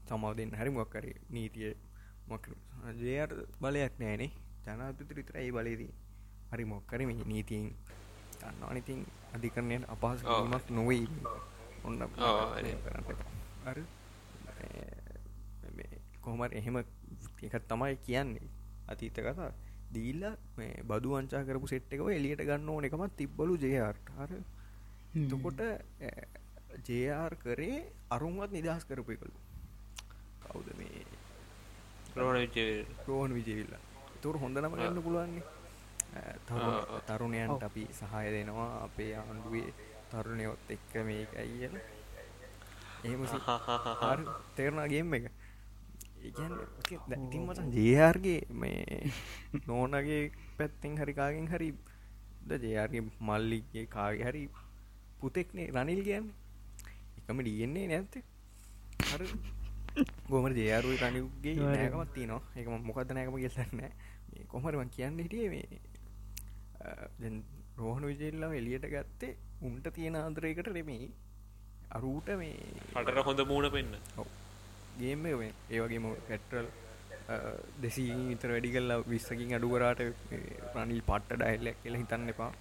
සමාව දෙන්න. හැරි මොක්කර නීතිය මොක ජයට බලයක් නෑනේ. ජනාධපති විතර ඒ බලයදී හරි මොක්කර මේ නීතියෙන්? ගන්න අනිතින් අධිකරණයෙන් අපහස ඔව්. මක් නොවයි ඔන්න ඔව්, හරි. හරි කොහමර එහෙම එකත් තමයි කියන්නේ. අතීත කතා. දීල්ල මේ බදු අංචා කරපු සෙට් එකව එලියට ගන්න ඕන එකමත් තිබ්බලු ජයාර්ට හර තකොට ජයාර් කරේ අරුන්වත් නිදහස් කරපු එකලු. කවුද මේ? රෝණ විජය රෝහන් විජවිල්ල. තුර හොඳ නම ගන්න පුළුවන්නේ. ආ, ආ. තරුණයන්ට අපි සහය දෙනවා අපේ ආණ්ඩුවේ තරුණයොත් එක්ක මේක ඇයිල එහෙම හරි තේරනාගේම එක. ඉතින් මචන් ජයාර්ගේ මේ නෝනගේ පැත්තිෙන් හරිකාගෙන් හරි ජයාර්ගේ මල්ලිගේ කාගේ හරි පුතෙක්නේ රනිල් කියන්න. එකම ඩියෙන්නේ නැත්ත හර. ගොමර ජයාරුව රනිල්ගේ හරි. නෑකමත් තිනවා එක මොකද නෑකම ගෙල්ලන්න මේ කොහරම කියන්න හිටිය මේ රෝහණ විජල්ලා එලියට ගත්තේ උන්ට තියෙන ආන්දරයකට රෙමේ අරූට මේ අටර හොඳ මූුණ පෙන්න්න ගේම ඒවගේම පැට්‍රල් දෙසී විතර වැඩි කල්ලා විස්සකින් අඩුවරාට ප්‍රනිල් පට්ට ඩයිල්ලක් කියල හිතන්න එපා.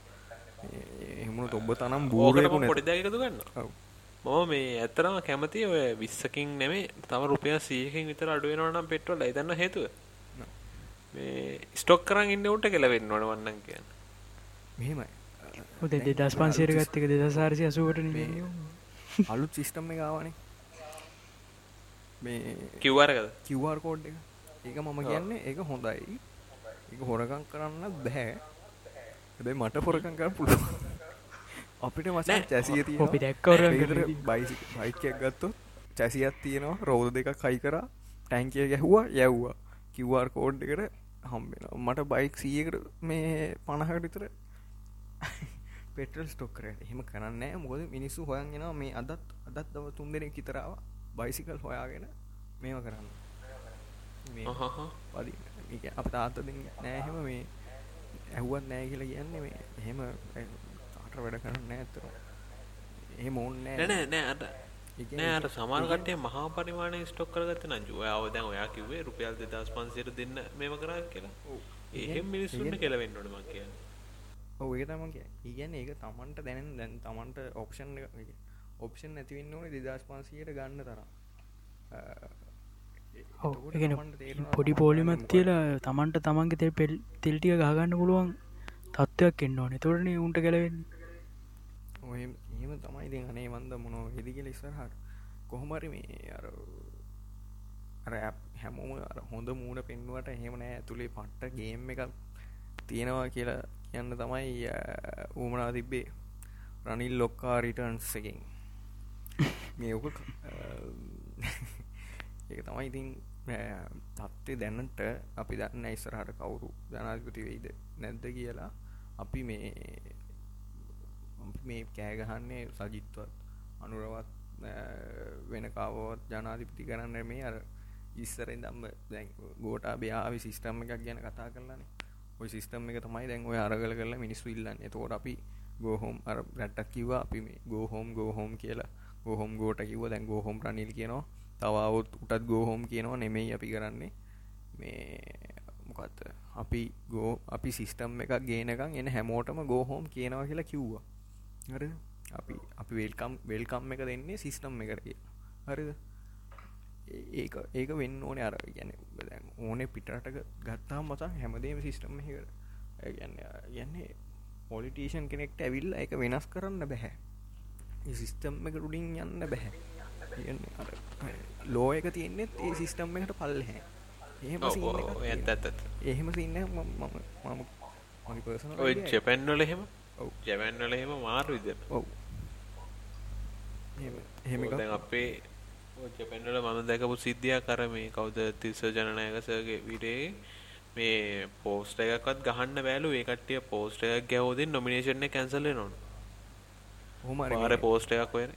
එහමුණු ඔබ තනම් බෝරක පොඩිදකතු ගන්න මම මේ ඇත්තරම කැමති ඔය විස්සකින් නෙමේ තම රුපිය සීහකින් විතර අඩුවෙනවනම් පෙට්වල් ඉදන්න හේතුව. මේ ස්ටොක් කරන් ඉන්න උට කෙලවෙන්න ඕන වන්නන් කියන්න මෙහෙමයි. හොද දෙදස් පන්සේර ගත්තක දෙදසාරසය අසුවට අලුත් සිිස්ටම් එක ආවනේ. මේ කිව්වාරකද කිවර් කෝඩ් එක. ඒක මම කියන්නේ ඒක හොඳයි. එක හොරකං කරන්න බැහැ හැබැයි මට හොරකං කර පුළුව අපිට මචන් චැසිය තිය අපි දැක්කවර බයිසි බයිකයක් ගත්තු චැසියක් තියෙනවා. රෝධ දෙක කයි කර. ටැන්කිය ගැහ්වා යැව්වා. කිවර් කෝඩ් එකට හම්බෙන මට බයික් සියකට මේ පණහට විතර පෙටල් ස්ටොක්කර එහෙම කරන්න මොකද මිනිස්සු හොයන්ගෙන මේ අදත් අදත් දව තුන් දෙනෙ කිතරාව බයිසිකල් හොයාගෙන මේම කරන්න. පදි අප තාත්ත දෙ නෑහෙම මේ ඇහුවත් නෑ කියලා කියන්නේ මේ එහෙම අට වැඩ කරන්න ඇත්තර එහෙම ඕන්න නැනෑ නෑ අට නෑ අර සමාර්ගටය මහා පරිමාණය ස්ටොක් කරගත නංජුව අවදැන් ඔයා කිවේ රුපියල් දෙදස් පන්සිර දෙන්න මෙම කරා කියලා. එහෙම මිනිස්සුන්න කෙලවෙන්නට මක් කියන්න ඔය තම ඉගැන ඒක තමන්ට දැනෙන් දැන් තමන්ට ඔප්ෂන් ඔප්ෂන් නැතිවන්න ඕන දෙදස් පන්සියට ගන්න තරම්. පොඩි පෝලිමත් කියලා තමන්ට තමන්ගේ තෙල් පෙල් තෙල්ටිය ගහගන්න පුළුවන් තත්ත්වයක් එන්න ඕන. තොරණ උන්ට ගැලවෙන්න. ඔය එහෙම තමයි ඉතින් අනේ මන්ද මොනෝ හෙදි කියල ඉස්සරහට. කොහොමරි මේ අර අර හැමෝම හොඳ මූුණ පෙන්නුවට එහෙම නෑ ඇතුළේ පට්ට ගේම් එක තියෙනවා කියලා කියන්න තමයි ඌමනා තිබ්බේ. රනිල් ලොක්කා රිටර්න්ස් එකින්. මේ ඕක ඒක තමයි ඉතින් තත්ත්ේ දැන්නට අපි දන්න ඉස්සරහට කවුරු ජනාධිපති වෙයිද නැද්ද කියලා. අපි මේ මේ කෑගහන්නේ සජිත්වත් අනුරවත් වෙන කවවත් ජනාධිපති කරන්න මේ අර ඉස්සරෙන් දම්ම දැන් ගෝටා බ්‍යාවි සිිස්ටම්ම එකක් ගැන කතා කරලානේ. ඔය සිිස්ටම් එක තමයි දැන් ඔය අරගල කරලා මිනිස්සු ඉල්ලන්න. එතකොට අපි ගෝහෝම් අර රැට්ටක් කිවා අපි මේ ගෝහෝම් ගෝහෝම් කියලා. ගෝහොම් ගෝට කිව දැන් ගෝහොම් රනිල් කියනවා. තවවුත් උටත් ගෝහෝම් කියනවා නෙමෙයි අපි කරන්නේ. මේ මොකත් අපි ගෝ අපි සිිස්ටම් එකක් ගේනකම් එන හැමෝටම ගෝහෝම් කියනවා කියලා කිව්වා. හර අපි අපි වෙල්කම් වෙල්කම් එක දෙන්නේ සිිස්ටම් එකට කියලා. හරිද ඒක ඒක වෙන්න ඕනේ අර ගැන ඕනේ පිටරට ගත්තාම් මතා හැමදේම සිිස්ටම් එකට ගැන්න යන්නේ පොලිටීෂන් කෙනෙක්ට ඇවිල්ල එක වෙනස් කරන්න බැහැ සිිස්ටම් එක රුඩින් යන්න බැහැ ලෝ එක තියෙන්නෙත් ඒ සිිස්ටම් එකට පල්ලහැ එහෙම එහෙම සින්න මම මම පර්සන ඔය ජපැන්වල එහෙම? ජැවැන්වල එහෙම මාරු විද ඔව්. එහෙම අපේ ජපැන්වල මම දැකපු සිද්ධියක් අර මේ කවුද තිස්ස ජනනායකසගේ විඩේ මේ පෝස්ට එකක්වත් ගහන්න බෑලු. ඒ කට්ටිය පෝස්ට එකක් ගැවෝදින් නොමිනේෂන් එක කැන්සල් වෙනවා. හොම පෝස්ට එකක් වෙන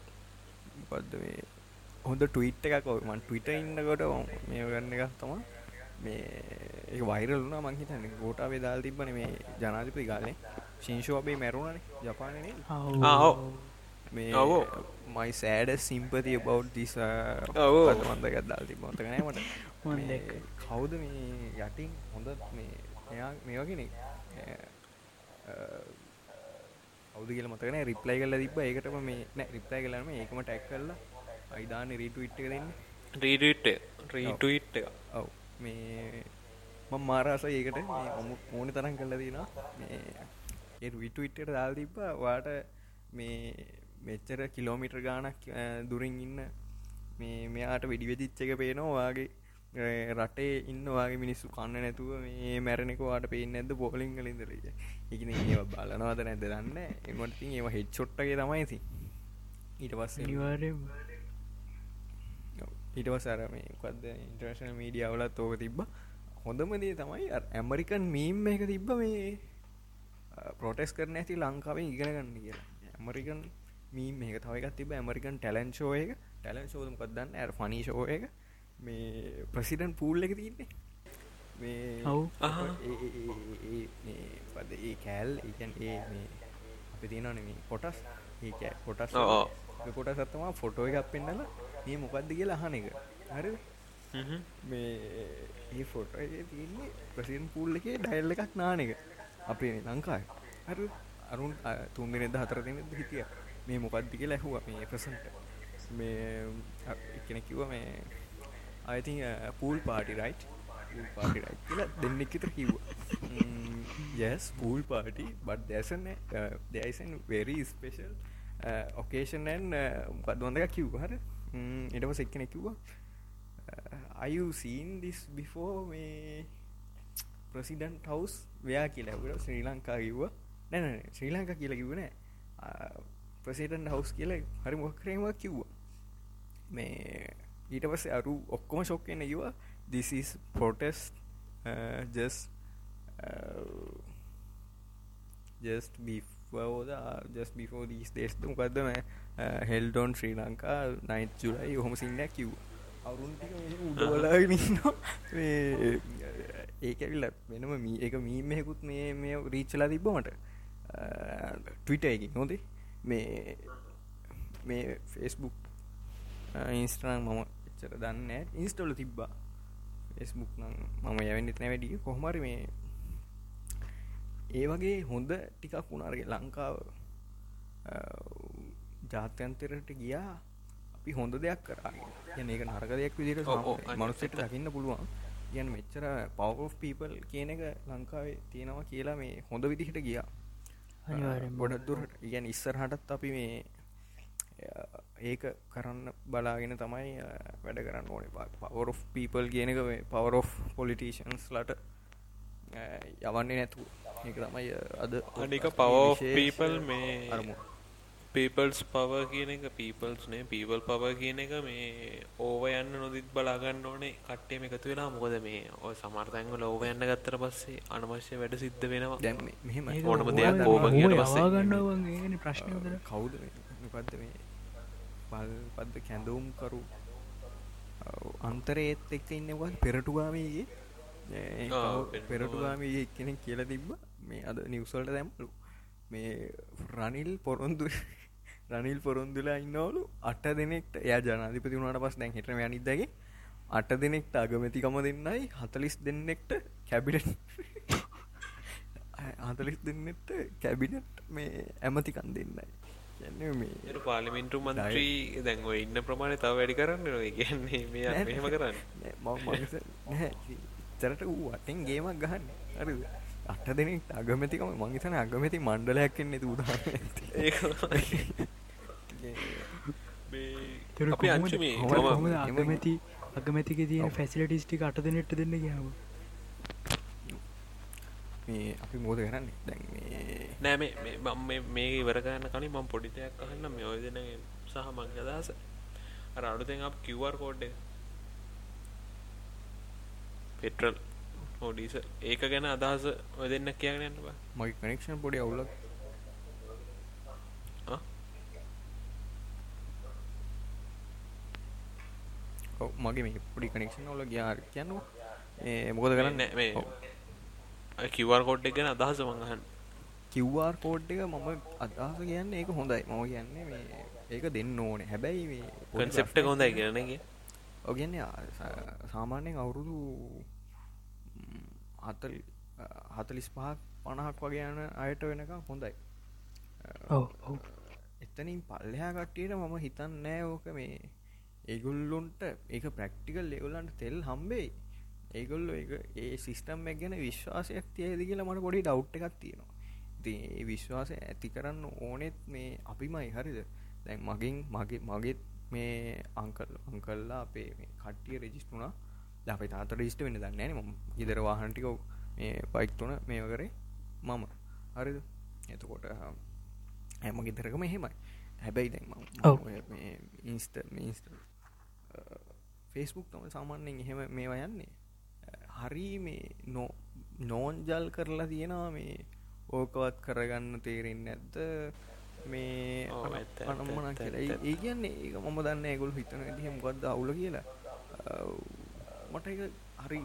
පද මේ? හොඳ ටවිට් එකක් මන් ටවිට ඉන්නකොට මේ ගන්න එකක් තම මේ වයිරලුනා මංහිතන්න ගෝටා වෙදාල් තිබන මේ ජනාධිපති ගාලේ ශිංශෝබේ මැරුණන ජපානනේ. මේ මයි සෑඩ සිම්පති බව් දිස මන්දගත් දාල් ති මොතකනෑමට කවුද මේ යටින් හොඳ මේ එයා මේ වගෙන අවුද කියල මතකන රිප්ලයි කල්ල තිබ ඒකටම මේ නෑ රිප්ලයි කලම ඒකම ටැක් කල්ලා අයිදාන රීටවිට් එක දෙන්න. රීඩට රීටවිට් ඔව්. මේ මං මාරාස ඒකට. ඕන තරන් කල්ල දිනා ඒ විටවිට්ට දාල් තිබ්බා. වාට මේ මෙච්චර කිලෝමිටර් ගානක් දුරින් ඉන්න මේ මෙයාට වෙඩිවෙදිච්ච එක පේනවාගේ රටේ ඉන්නවාගේ මිනිස්සු කන්න නැතුව මේ මැරණෙකවාට පේන්න ඇද පෝලිං කලින්දරද එකන ඒ බලනවාද නැද දන්න එමටින් ඒම හෙච් චොට්ටගේ තමයිති ඊට නිවාරය ඊටවස් අර මේ කද ඉන්ටර්ශන මීඩියවලත් ඕක තිබ්බ. හොඳමදේ තමයි ඇමරිකන් මීම් එක තිබ්බ මේ පොටෙස් කරන ඇති ලංකාවෙන් ඉගෙන ගන්න කියලා. ඇමරිකන් මීම් මේක තවයිකත් තිබ ඇමරිකන් ටැලන් ෂෝ එක. ටැලන් ශෝදම කදන්න ඇ ෆනි ෂෝ එක. මේ ප්‍රසිඩන් පූල් එක තින්නේ මේ පද ඒ කෑල් ඒකන් ඒ මේ අපි තියනන මේ කොටස්. ඒ කොටස්. කොට සත්තමා ෆොටෝ එකක් පෙන්නල මේ මොකක්ද කියලා අහන එක. හර මේ ඒ ෆොට තියන්නේ ප්‍රසින් පූල් එක ඩයිල් එකක් නාන එක. අපේ ලංකායි හර අරුන් තුන් දෙනෙද හතර දෙනෙද හිටිය මේ මොකක්දි කියලා ඇහුව මේ ප්‍රසන්ට මේ එකන කිව මේ අයිති pool party right party right කියලා දෙන්නෙක්කිත කිව්වා. Mm, yes පූල් පාටි බට දැසන දැයිසන් වෙරි ස්පේෂල් ඔකේෂන්න් මොකක්දොඳක කිව් හර. එටම සෙක්කන කිව්වා අයුසීන් දිස් බිෆෝ මේ ප්‍රසිඩන්ට හවස් වයා කියලා ශ්‍රී ලංකා කිව්වා. නැන ශ්‍රී ලංකා කියලා කිව්වනෑ uh, ප්‍රසිටන් හවස් කියල හරි මොක්‍රේම කිව්වා. මේ ඊට පස්සේ අරු ඔක්කොම ශොක්කෙන කිවා this is POTUS just just before the just before these days. මොකක්ද මේ held on Sri Lanka 9th ජුලයි ඔහොම සින්නයක් කිව්වා. අවුරුන් ටික උඩවලාගෙන ඉන්නවා. මේ ඒක ඇවිල්ලා වෙනම මී එක මීමෙකුත් මේ මේ රීච්චලා තිබ්බ මට. ට්විට එක නොදේ මේ මේ ෆෙස්බුක් ඉන්ස්ටනම් මම එච්චර දන්න ඉන්ස්ටෝල තිබ්බා. ෆෙස්බුක් නම් මම යවැනිත් නැවැඩිය කොහමරි මේ ඒ වගේ හොඳ ටිකක් වුණාරගේ ලංකාව. ජාත්‍යන්තරට ගියා. අපි හොඳ දෙයක් කරා. යන ඒක නරක දෙයක් විදිට මනුස්සට. දකින්න පුළුවන්. යන මෙච්චර පව පීපල් කියන එක ලංකාවේ තියෙනවා කියලා මේ හොඳ විදිහට ගියා ගොඩක් දුරට ඉගැන ඉස්සරහටත් අපි මේ ඒක කරන්න බලාගෙන තමයි වැඩ කරන්න ඕනේ. පවර් පීපල් කියනක පවර් පොලිටීෂන්ස් ලට යවන්නේ නැතු ඒක තමයි අද අනික පව පීපල් මේ අරමුණ. පීපල්ස් පව කියන එක පීපල්ස්නේ පීපල් පව කියන එක මේ ඕව යන්න නොදිත් බලාගන්න ඕනේ. කට්ටේ එකතු වෙලා මොකද මේ ඔය සමර්තැන්වල ඕව යන්න ගත්තර පස්සේ අනවශ්‍ය වැඩ සිද්ධ වෙනවා. දැන් මේ- මෙහෙම. ඒක ඕනම දෙයක් ඕවා කියන ඕවා පස්සේ. යවාගන්නවන් ඒන ප්‍රශ්නය දර කවුද පද්ද මේ? පල් පද්ද කැඳවුම් කරු? අන්තරේත් එක්ක ඉන්නවත් පෙරටුගාමයේ. පෙරටුගාමයේ කෙනෙක් කියල තිබ්බ. මේ අද නිවසල්ට දැම්මලු. මේ රනිල් පොරොන්දු රනිල් පොරොන්දුලා ඉන්නවලු. අට දෙනෙක්ට එය ජනාධිපති වුණට පස් දැන් හිට යනිදගේ අට දෙනෙක්ට අගමැතිකම දෙන්නයි හතලිස් දෙන්නෙක්ට කැබිට හතලිස් දෙන්නෙට කැබිනට් මේ ඇමතිකන් දෙන්නයි. පාලිමින්ටු මන්ත්‍රී දැන්ව ඉන්න ප්‍රමාණය තව වැඩි කරන්න නො කියන්නේ මේ නෑ, මෙහෙම කරන්න. චරට වූ අටෙන් ගේමක් ගහන්න. අර අට දෙනෙක් අගමතිකම මංගේතන අගමැති මණ්ඩලයක් එන්නේ උදා අගමැති අගමැතික තියෙන ඔව්. ෆැසිලිටිස්ටික අට දෙනෙට දෙන්න ගාව මේ අපි මෝද කරන්නේ? දැන් මේ නෑ මේ මේ- මම මේ- මේ ඉවර කරන්න කලින් මම පොඩි දෙයක් අහන්න මේ ඔය දෙන සහ මගේ අදහස. අර අලුතෙන් අප QR කෝඩ් එක. පෙට්‍රල් හෝඩීස ඒක ගැන අදහස ඔය දෙන්න කියගෙන යන්න බා. මගේ කනෙක්ෂන් පොඩි අවුලක් ආ? ඔව්, මගේ මේ පොඩි කනෙක්ෂන් ඔල ගියා කියන්න ඒ මොකද කරන්න? නෑ මේ QR කෝඩ් එක ගැන අදහස මං අහන්න. කිව්වාර් කෝඩ් එක මම අදහස කියන්නේ ඒක හොඳයි. මම කියන්නේ මේ ඒක දෙන්න ඕනේ. හැබැයි මේ කන්සෙප්ට එක හොඳයි කියන එක ඔව් කියන්නේ ආ, සා- සාමාන්‍යයෙන් අවුරුදු හතල් හතලිස් පහක් පණහක් වගේ යන අයට වෙනකම් හොඳයි. ඔව ඔව. එතනින් පල්ලහා කට්ටියට මම හිතන් නෑ ඕක මේ ඒගුල්ලුන්ට ඒක ප්‍රක්ටිකල් ඒගොල්ලන්ට තෙල් හම්බෙයි. ඒගොල්ල ඒ සිිස්ටම් එක් ගැන විශ්වාසයක් තියද කියලා මට පොඩි ඩව් එකක් තියෙනවා. ඒ විශ්වාසය ඇති කරන්න ඕනෙත් මේ අපිමයි හරිද? දැන් මගින් මගේ මගෙත් මේ අංකල් අංකල්ලා අපේ කට්ටිය රෙජිස්ටුනා අපේ තාත රිස්ට වෙන්න දන්න ම ඉදර වාහන්ටික මේ පයික්තුන මේ කරේ මම. හරිද? එතකොට හැම ගෙදරකම එහෙමයි. හැබැයි දැන්. ඉන්ස්ට මින්ස්ට ෆෙස්බුක් තම සාමාන්‍යෙන් එහෙම මේවා යන්නේ. හරි මේ නෝ නෝන්ජල් කරලා තියෙනවා මේ ඕකවත් කරගන්න තේරෙන්න ඇත්ත මේ අනම්මන කියලා. ඒ කියන්නේ ඒක මම දන්න ඒගොල් හිතන දිහම ගොද්ද අවුල කියලා. මට එක හරි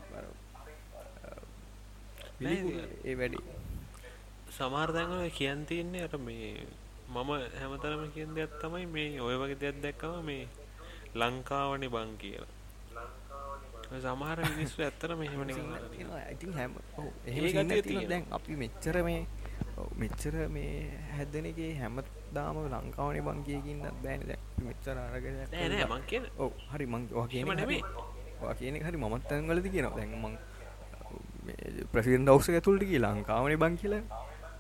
ඒ වැඩි. සමහර තැන්වල කියන් තියන්නේ අර මේ මම හැමතරම කියන දෙයක් තමයි මේ ඔය වගේ දෙයක් දැක්කම මේ ලංකාවනි බං කියලා සමහර මිනිස්සු ඇත්තට මෙහෙම නිකන් ඉතින් හැම එහෙම. දැන් අපි මෙච්චර මේ මෙච්චර මේ හැදෙනගේ හැමදාම ලංකාවනේ බං කියකින්නත් බෑනේ දැන් මෙච්චර අරගෙන නෑ නෑ මං කියන ඔව් හරි මං ඔයා කියන එහෙම එක. නෙමෙයි. ඔයා කියන එක හරි මමත් තැන්වලදී කියනවා දැන් මං ප්‍රසිඩන්ට් හවුස් එක ඇතුළට ගිහලා ලංකාවනේ බං කියලා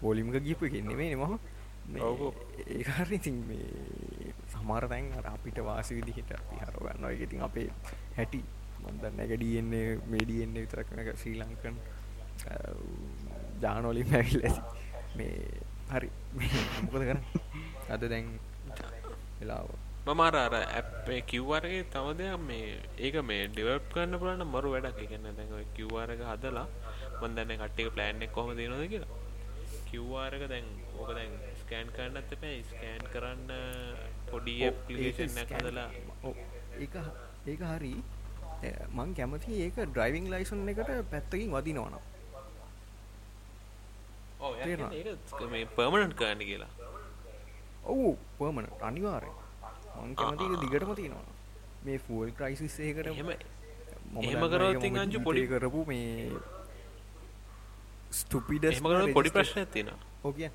වොලියම් එක ගිහපු එකක් නෙමෙයි මම මේ. ඒක හරි ඉතින් මේ සමහර තැන් අර අපිට වාසි විදිහට අපි හරව ගන්නවා ඒක ඉතින් අපේ හැටි මම දන්නේ ඒක DNA මේ DNA විතරක් නෙවෙයි ශ්‍රී ලංකන් ජානවලින් ඇවිල්ලා ඇති. මේ හරි. මොකද කරන්නේ? අද දැන් වෙලාව. මම අර ඇප් කිව්වරගේ තව දෙයක් මේ ඒක මේ ඩෙවලොප් කරන්න පුළුවන් නම් මරු වැඩක්. ඒ කියන්නේ දැන් ඔය QR එක හදලා මම දන්නේ කට්ටිය එක ප්ලෑන් එක කොහොමද දෙනවද කියලා. එක දැන් ඕක දැන් ස්කෑන් කරන්නත් එපා. ස්කෑන් කරන්න පොඩි ඔව්, ඇප්ලිකේෂන් ඒක එකක් scan- හදලා ඒක ඒක හරි මං කැමති ඒක ඩ්‍රයිවිං ලයිසන් එකට පැත්තකින් වදිනවනම්. පර්මනන්ට් කරන්න කියලා. ඔවු පර්මන අනිවාරය මං කැමති දිගටම තියෙනවා. මේ ෆූල් ක්‍රයිසිස් ඒකට දන්නවා කරොත් අංජු පොඩි- කරපු මේ ස්ටුපිඩ එහෙම කරොත් පොඩි ප්‍රශ්නයක් තියෙනවා. ඕකිය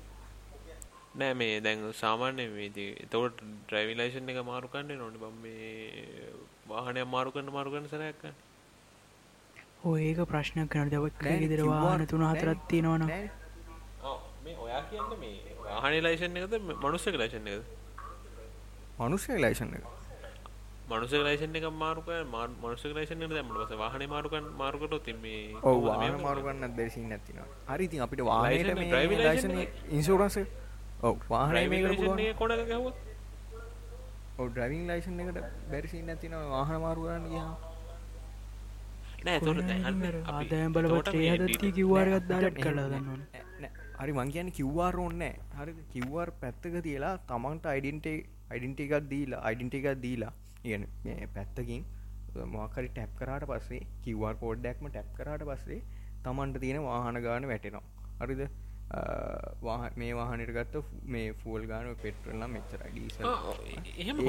නෑ මේ දැන් සාමාන්‍ය මේ තවට ඩ්‍රයිවි ලයිසන් එක මාරු කන්නේ නොන බම් මේ වාහනය මාරු කරන්න මාරු කරන්න සරයක් ගන්න. ඒක ප්‍රශ්නයක් කන දවත් ගෙදර වාහන තුන. හතරත් තියෙනවන. මේ ඔයා කියන්න මේ වාහන ලයිසන් එකද මනුස්සක ලයිසන් එකද? මනුෂ්‍ය ලයිසන් එක. මනුසක ලයිසන් එක මාරුක මනුසක ලයිසන් එක දැම්මට පස්සේ වාහනේ මාරුකන් මාරුකට තින් මේ ඔව් කොහොමද වාහන මේක මාරු කරන්නේ? ගන්නත් බැරි සීන් එකක් තියෙනවා. හරි ඉතින් අපිට මේ ඉන්ෂුරන්ස් එක ඔව් වාහනේ Driving මේකට license ඩ්‍රයිවිං ලයිසන් එකට බැරි සීන් එකක් තියෙනවා වාහන මාරු කරන්න ගියාම නෑ එතකොට දැන් අන්න අපි- ආදායම් එතකොට බලපත්‍රේ මේ හදත්ති ඩීට- කිව්වාරගත් දාලට් එහෙම කලා නෑ. දන්නවන නෑ. හරි මං කියන්න කිව්වාර ඕන්නෑ හරි කිව්වර් පැත්තක තියලා තමන්ට අයිඩන්ට අයිඩන්ට එකක් දීලා අයිඩන්ට එකක් දීලා ඉගන මේ පැත්තකින් මොකරි ටැප් කරාට පස්සේ කිව්වාර් කෝඩ්ඩක්ම ටැප් කරාට පස්සේ තමන්ට තියෙන වාහන ගාන වැටෙනවා හරිද වාහ මේ වාහනට ගත්ත මේ ෆූල් ගාන පෙටරල්ලා මෙච්චර ඩීස එහෙම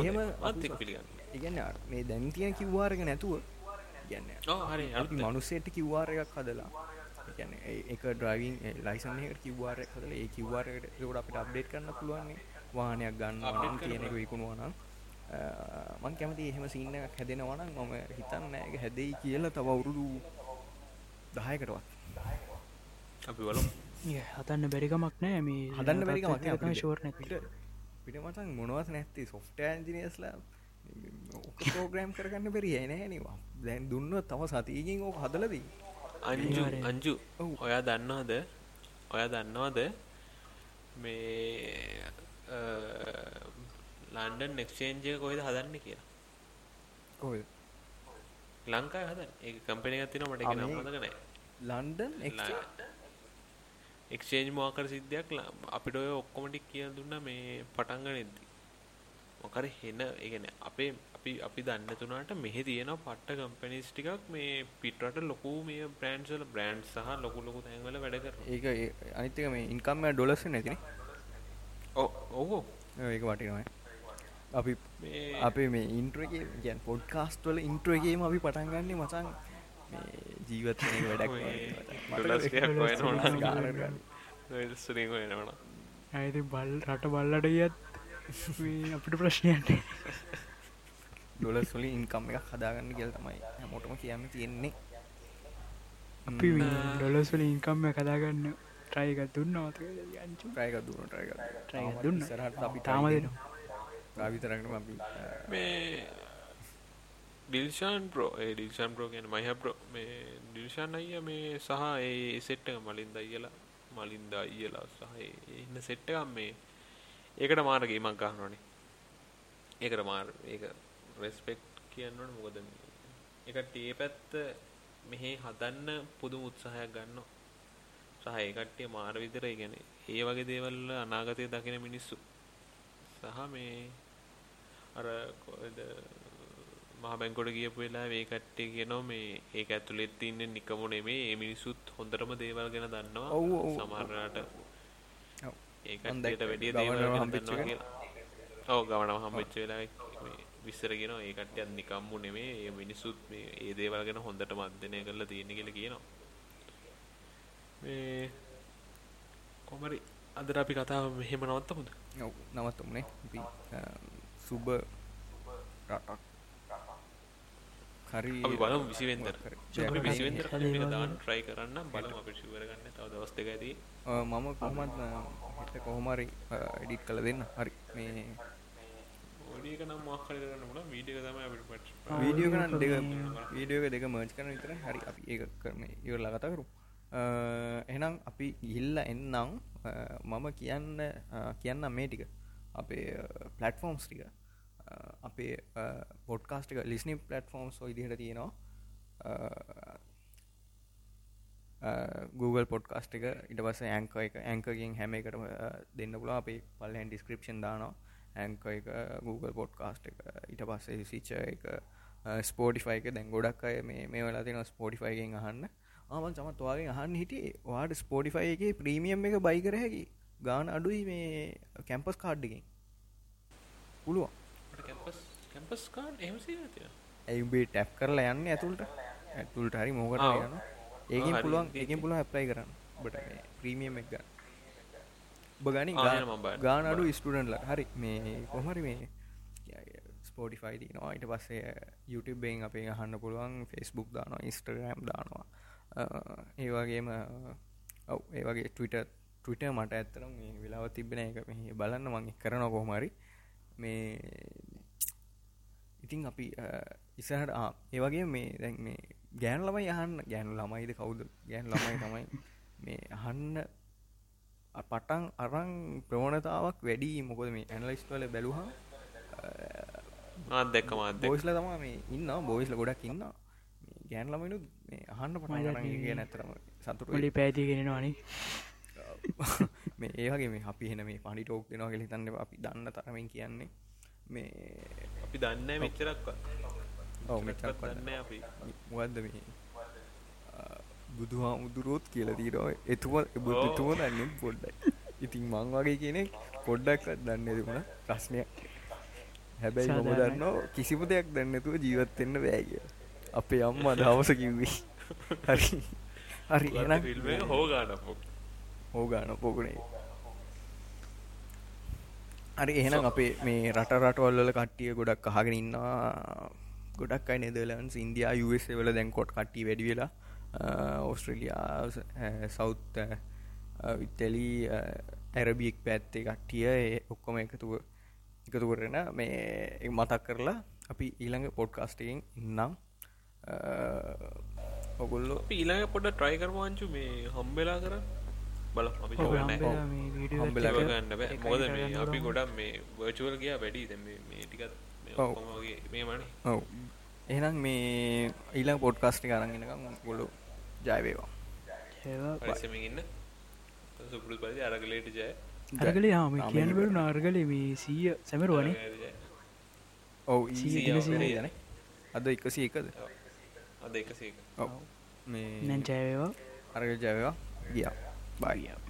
ඉගන්න මේ දැන් තියෙන කිව්වාරක නැතුව ගන්න මනුස්සේට කිව්වාර එකක් හදලා ගැන එක ඩ්‍රයිවින් ලයිසන්හකට කිව්වාරයක් හදල ඒ කිව්වාරයට ලට අපිට අප්ඩේට් කරන්න පුළුවන්නේ වාහනයක් ගන්න කියන විකුණුවනම් මං කැමති එහෙම සින්න එකක් හැදෙනවනම් මම හිතන්න එක හැදෙයි කියලා තව අවුරුදු දහයකටවත්. අපි බලමු හතන්න බැරිකමක් නෑ මේ හදන්න බැරිකමක් නැ පිට පිට මතන් මොනවත් නැත්ති සොෆ්ට ඇන්ජිනස්ලා ඕක පෝග්‍රෑම් කරගන්න බැරි නෑනවා දැන් දුන්න තම සතියකින් ඕක හදලදී. අංජු ඔව්. ඔයා දන්නවද? ඔයා දන්නවද? මේ ලන්ඩන් එක්ෂේන්ජය කොහෙද හදන්න කියලා? කොය ලංකායි හදන්න. ඒ කම්පනය තින මට එක අනේ. නම්මදක නෑ. ලන්ඩන් එක්ෂේන්ජ් මෝකර සිද්ධයක් අපිට ඔය ඔක්කොමටික් කිය දුන්න මේ පටන්ග නෙද්දි මොකර හෙන ඒගැන අපේ අපි අපි දන්න තුනාට මෙහෙ තියෙන පට්ට කම්පනිස් ටිකක් මේ පිටරට ලොකු මේ බ්‍රන්ඩ්සල බ්‍රන්ඩ් සහ ලොකු ලොකු තැන්වල වැඩ කර ඒක ඒ- අනිත් එක මේ ඉන්කම්ම ඩොලස් නැතින. ඔහෝ ඒක වටිනොයි අපි අපේ මේ ඉන්ට්‍රගේ ගැන් පොඩ්කාස්ටවල ඉන්ට්‍රගේම අපි පටන්ගන්නේ මචන් ජීවත් වැඩක් ඇති බල් රට බල්ලට ගියත් අපිට ප්‍රශ්නයන්ට ඩොලස් වලින් ඉන්කම් එකක් හදාගන්න කියල තමයි හැමෝටම කියන්න තියෙන්නේ. අපි ඩොලස්වල ඉන්කම්ම කදාගන්න ට්‍රයික දුන්න ට්‍රයක දුන්න ට්‍රයක දුන්න. සරහට අපි තාම දෙනවා. අපි මේ ඩිල්ෂාන් ප්‍රෝ ඒ ඩිල්ෂන් ප්‍රෝ කියන මහ ප්‍රෝ මේ ඩිල්ෂන් අයිය මේ සහ ඒ සෙට්ට මලින්ද අයියලා මලින්ද අයියලා සහ ඒ ඉන්න සෙට්ටකම් මේ. ඒකට මාර්ගී මක් ගහනනේ ඒකට මාර් ඒක රෙස්පෙක්් කියන්නට මොකද එකට ඒ පැත්ත මෙහි හදන්න පුදුම උත්සාහයක් ගන්න සහ ඒකට්ටිය මාර විතර ගැන ඒ වගේ දේවල්ල අනාගතය දකින මිනිස්සු. සහ මේ අර කොද මහ බැංකොට ගියපු වෙලා ඒ කට්ටිය කියනවා මේ ඒක ඇතුළෙත් තින්නේ නිකමු නෙමේ ඒ මිනිසුත් හොඳටම දේවල් ගැන දන්නවා. ඔව්, ඔව්. සමහරලාට ඔව්. ඒ මම කට්ටියට දැක්කා. වැඩිය දේවල් ගැන හම්බෙච්ච ඔව් ගවනම හම්බෙච්ච වෙලාවේ මේ විස්තර කියනවා. ඒ කට්ටියත් නිකම්මු නෙමේ ඒ මිනිසුත් මේ ඒ දේවල් ගැන හොඳටම අධ්‍යයනය කරලා තියෙන කියලා කියනවා. මේ කොමරි අදට අපි කතාව මෙහෙම නවත්තමුද? ඔව්, නවත්තමුණේ අපි සුබ රටක් හරි අපි බලමු විසිවෙන්දර. විසිවෙන්දර දාන්න try කරන්න. බලමු අපි ෂුවර් ගන්න තව දවස් දෙකයි අ, මම කොහොමත් හිට කොහොමරි එඩිට් කළ දෙන්න. හරි. මේ ඔඩියක නම් මොකක් හරි කරන්න පුළුවන්. වීඩියෝ එක තමයි අපිට පට් ආ, වීඩියෝ කරන්න දෙක මේ- වීඩියෝ එක දෙක මර්ච් කරන විතර හරි අපි ඒක කරම. ඉවරලා කතා කරු එහෙනම් අපි ගිල්ල එන්නම්. මම කියන්න අ, කියන්නම් මේ ටික. අපේ පලටෆෝම්ස් ටික අපේ පොඩ්කාස්ටික ලිස්නි පලටෆෝම්ස් ඉදිහට තියෙනවා. අ, Google පොඩ්කාස්ට එක ඉට පස ඇංක එක ඇංකකින් හැම එකටම අ, දෙන්න පුලා අපේ පල්ලන් ඩිස්ක්‍රපෂන් දානවා. ඇංක එක Google පොඩ්කාස්ට එක ඉට පස්සේ සිච්ච එක ස්පෝටිෆයි එක. දැන් ගොඩක් අය මේ මේ වෙලා තියෙන ස්පෝටිෆයිගෙන් අහන්න. ආමන් සමත් වගේ අහන්න හිටියේ. වාට ස්පෝටිෆයි එක ප්‍රීමියම් එක බයි කර හැකි. ගාන අඩුයි මේ කැම්පස් කාඩ්ඩකින් පුළුවන්. කැම්පස් කැම්පස් කාන් එහෙම තියෙන ඇයිබේ ටැප් කරලා යන්න ඇතුළට? ඇතුළට හරි මෝකට. යන ඒකින්. පුළුවන් ඒකින් පුළුවන් ඇප්ලයි කරන්න. බට ප්‍රීමියම් එක බගනි. ගාන අඩු ස්ටඩන්ල හරි. මේ කොහරි මේ ස්පෝටිෆයි තිනවා ඊට පස්සේ YouTubeෙන් අපේ අහන්න පුළුවන්. ෆෙස්බුක් දානවා. ඉස්ටග්‍රම් දානවා. ඒ වගේම ඔව් ඒ වගේ ටවිට ටවිට මට ඇත්තරම් වෙලාව තිබෙන එක. මෙහි බලන්න මං කරන කොහමරි මේ ඉතින් අපි ඉසහට ඒවගේ මේ දැන් මේ ගෑන් ළමයි යහන්න ගෑනු ළමයිද කවුද? ගෑන් ළමයි තමයි මේ අහන්න පටන් අරං ප්‍රවණතාවක් වැඩි. මොකද මේ ඇනලිස්ටල බැලුහා ආත් දැක්ක මාත් බෝයිස්ල තමා මේ ඉන්න බෝයිස්ල ගොඩක් ඉන්න මේ ගෑන් මේ අහන්න පටන් අරන් කිය නැතරම සතුට පොලි පැතිගෙනවානේ මේ ඒවගේ මේ අපි හෙන මේ පඩි ටෝක් දෙනවා කෙලි තන්න අපි දන්න තරමින් කියන්නේ මේ අපි දන්න මෙච්චරක්ව ඔව මෙචක් දන්න අපි. මොකක්ද මේ? බුදු හාමුදුරුවෝත් කියල දීරෝ එතුම බුදුතුම දන්න පොඩ්ඩයි. ඉතින් මං වගේ කෙනෙක් පොඩ්ඩක් දන්න තිබුණ ප්‍රශ්නය හැබැයි මම. දන්න කිසිම දෙයක් දන්නතුව ජීවත්වෙන්න බෑගිය අපේ අම්ම දවස කිව්වී. හරි. හරි එනම් හෝගාන පොකුණේ. හරි එහෙනම් අපේ මේ රට රටවල්ල කට්ටිය ගොඩක් අහගෙන ඉන්නවා. ගොඩක් අයි නෙදලන්ස් ඉන්දයා US වල දැන්කොට් කට්ටි වැඩි වෙලා ඔස්ට්‍රලියා සෞත් විත්තලි ඇරබියෙක් පැත්තේ කට්ටිය ඔක්කොම එකතුව එකතු කරන මේ මතක් කරලා අපි ඊළඟ පොඩ්කාස්ටයෙන් ඉන්නම්. ඔගොල්ලෝ ඊළඟ පොඩ ට්‍රයි කරවාංචු මේ හම්බෙලා කර බල ගන්න බෑ. එකයි මොකද කරන්න මේ අපි. ගොඩක් මේ වර්චුවල් ගියා වැඩි. දැන් මේ මේ ටිකත් මේ මනේ ඔව්. එහෙනම් මේ ඊළඟ පොඩ්කාස්ටි කරගෙනකම් ගොලු ජයවේවා ඉන්න. සුපුරුදු පරිදි අරගලයට ජය. අරගලේ හම ආ, කියන්න මේක බරු නාර්ගලේ මේ සීය සැමරුවනේ. ඔව්. යන අද එකසි එකද? ඔව්. අද මේ නැන් ජයවේවා අරග ජයවා ගියා බාගිය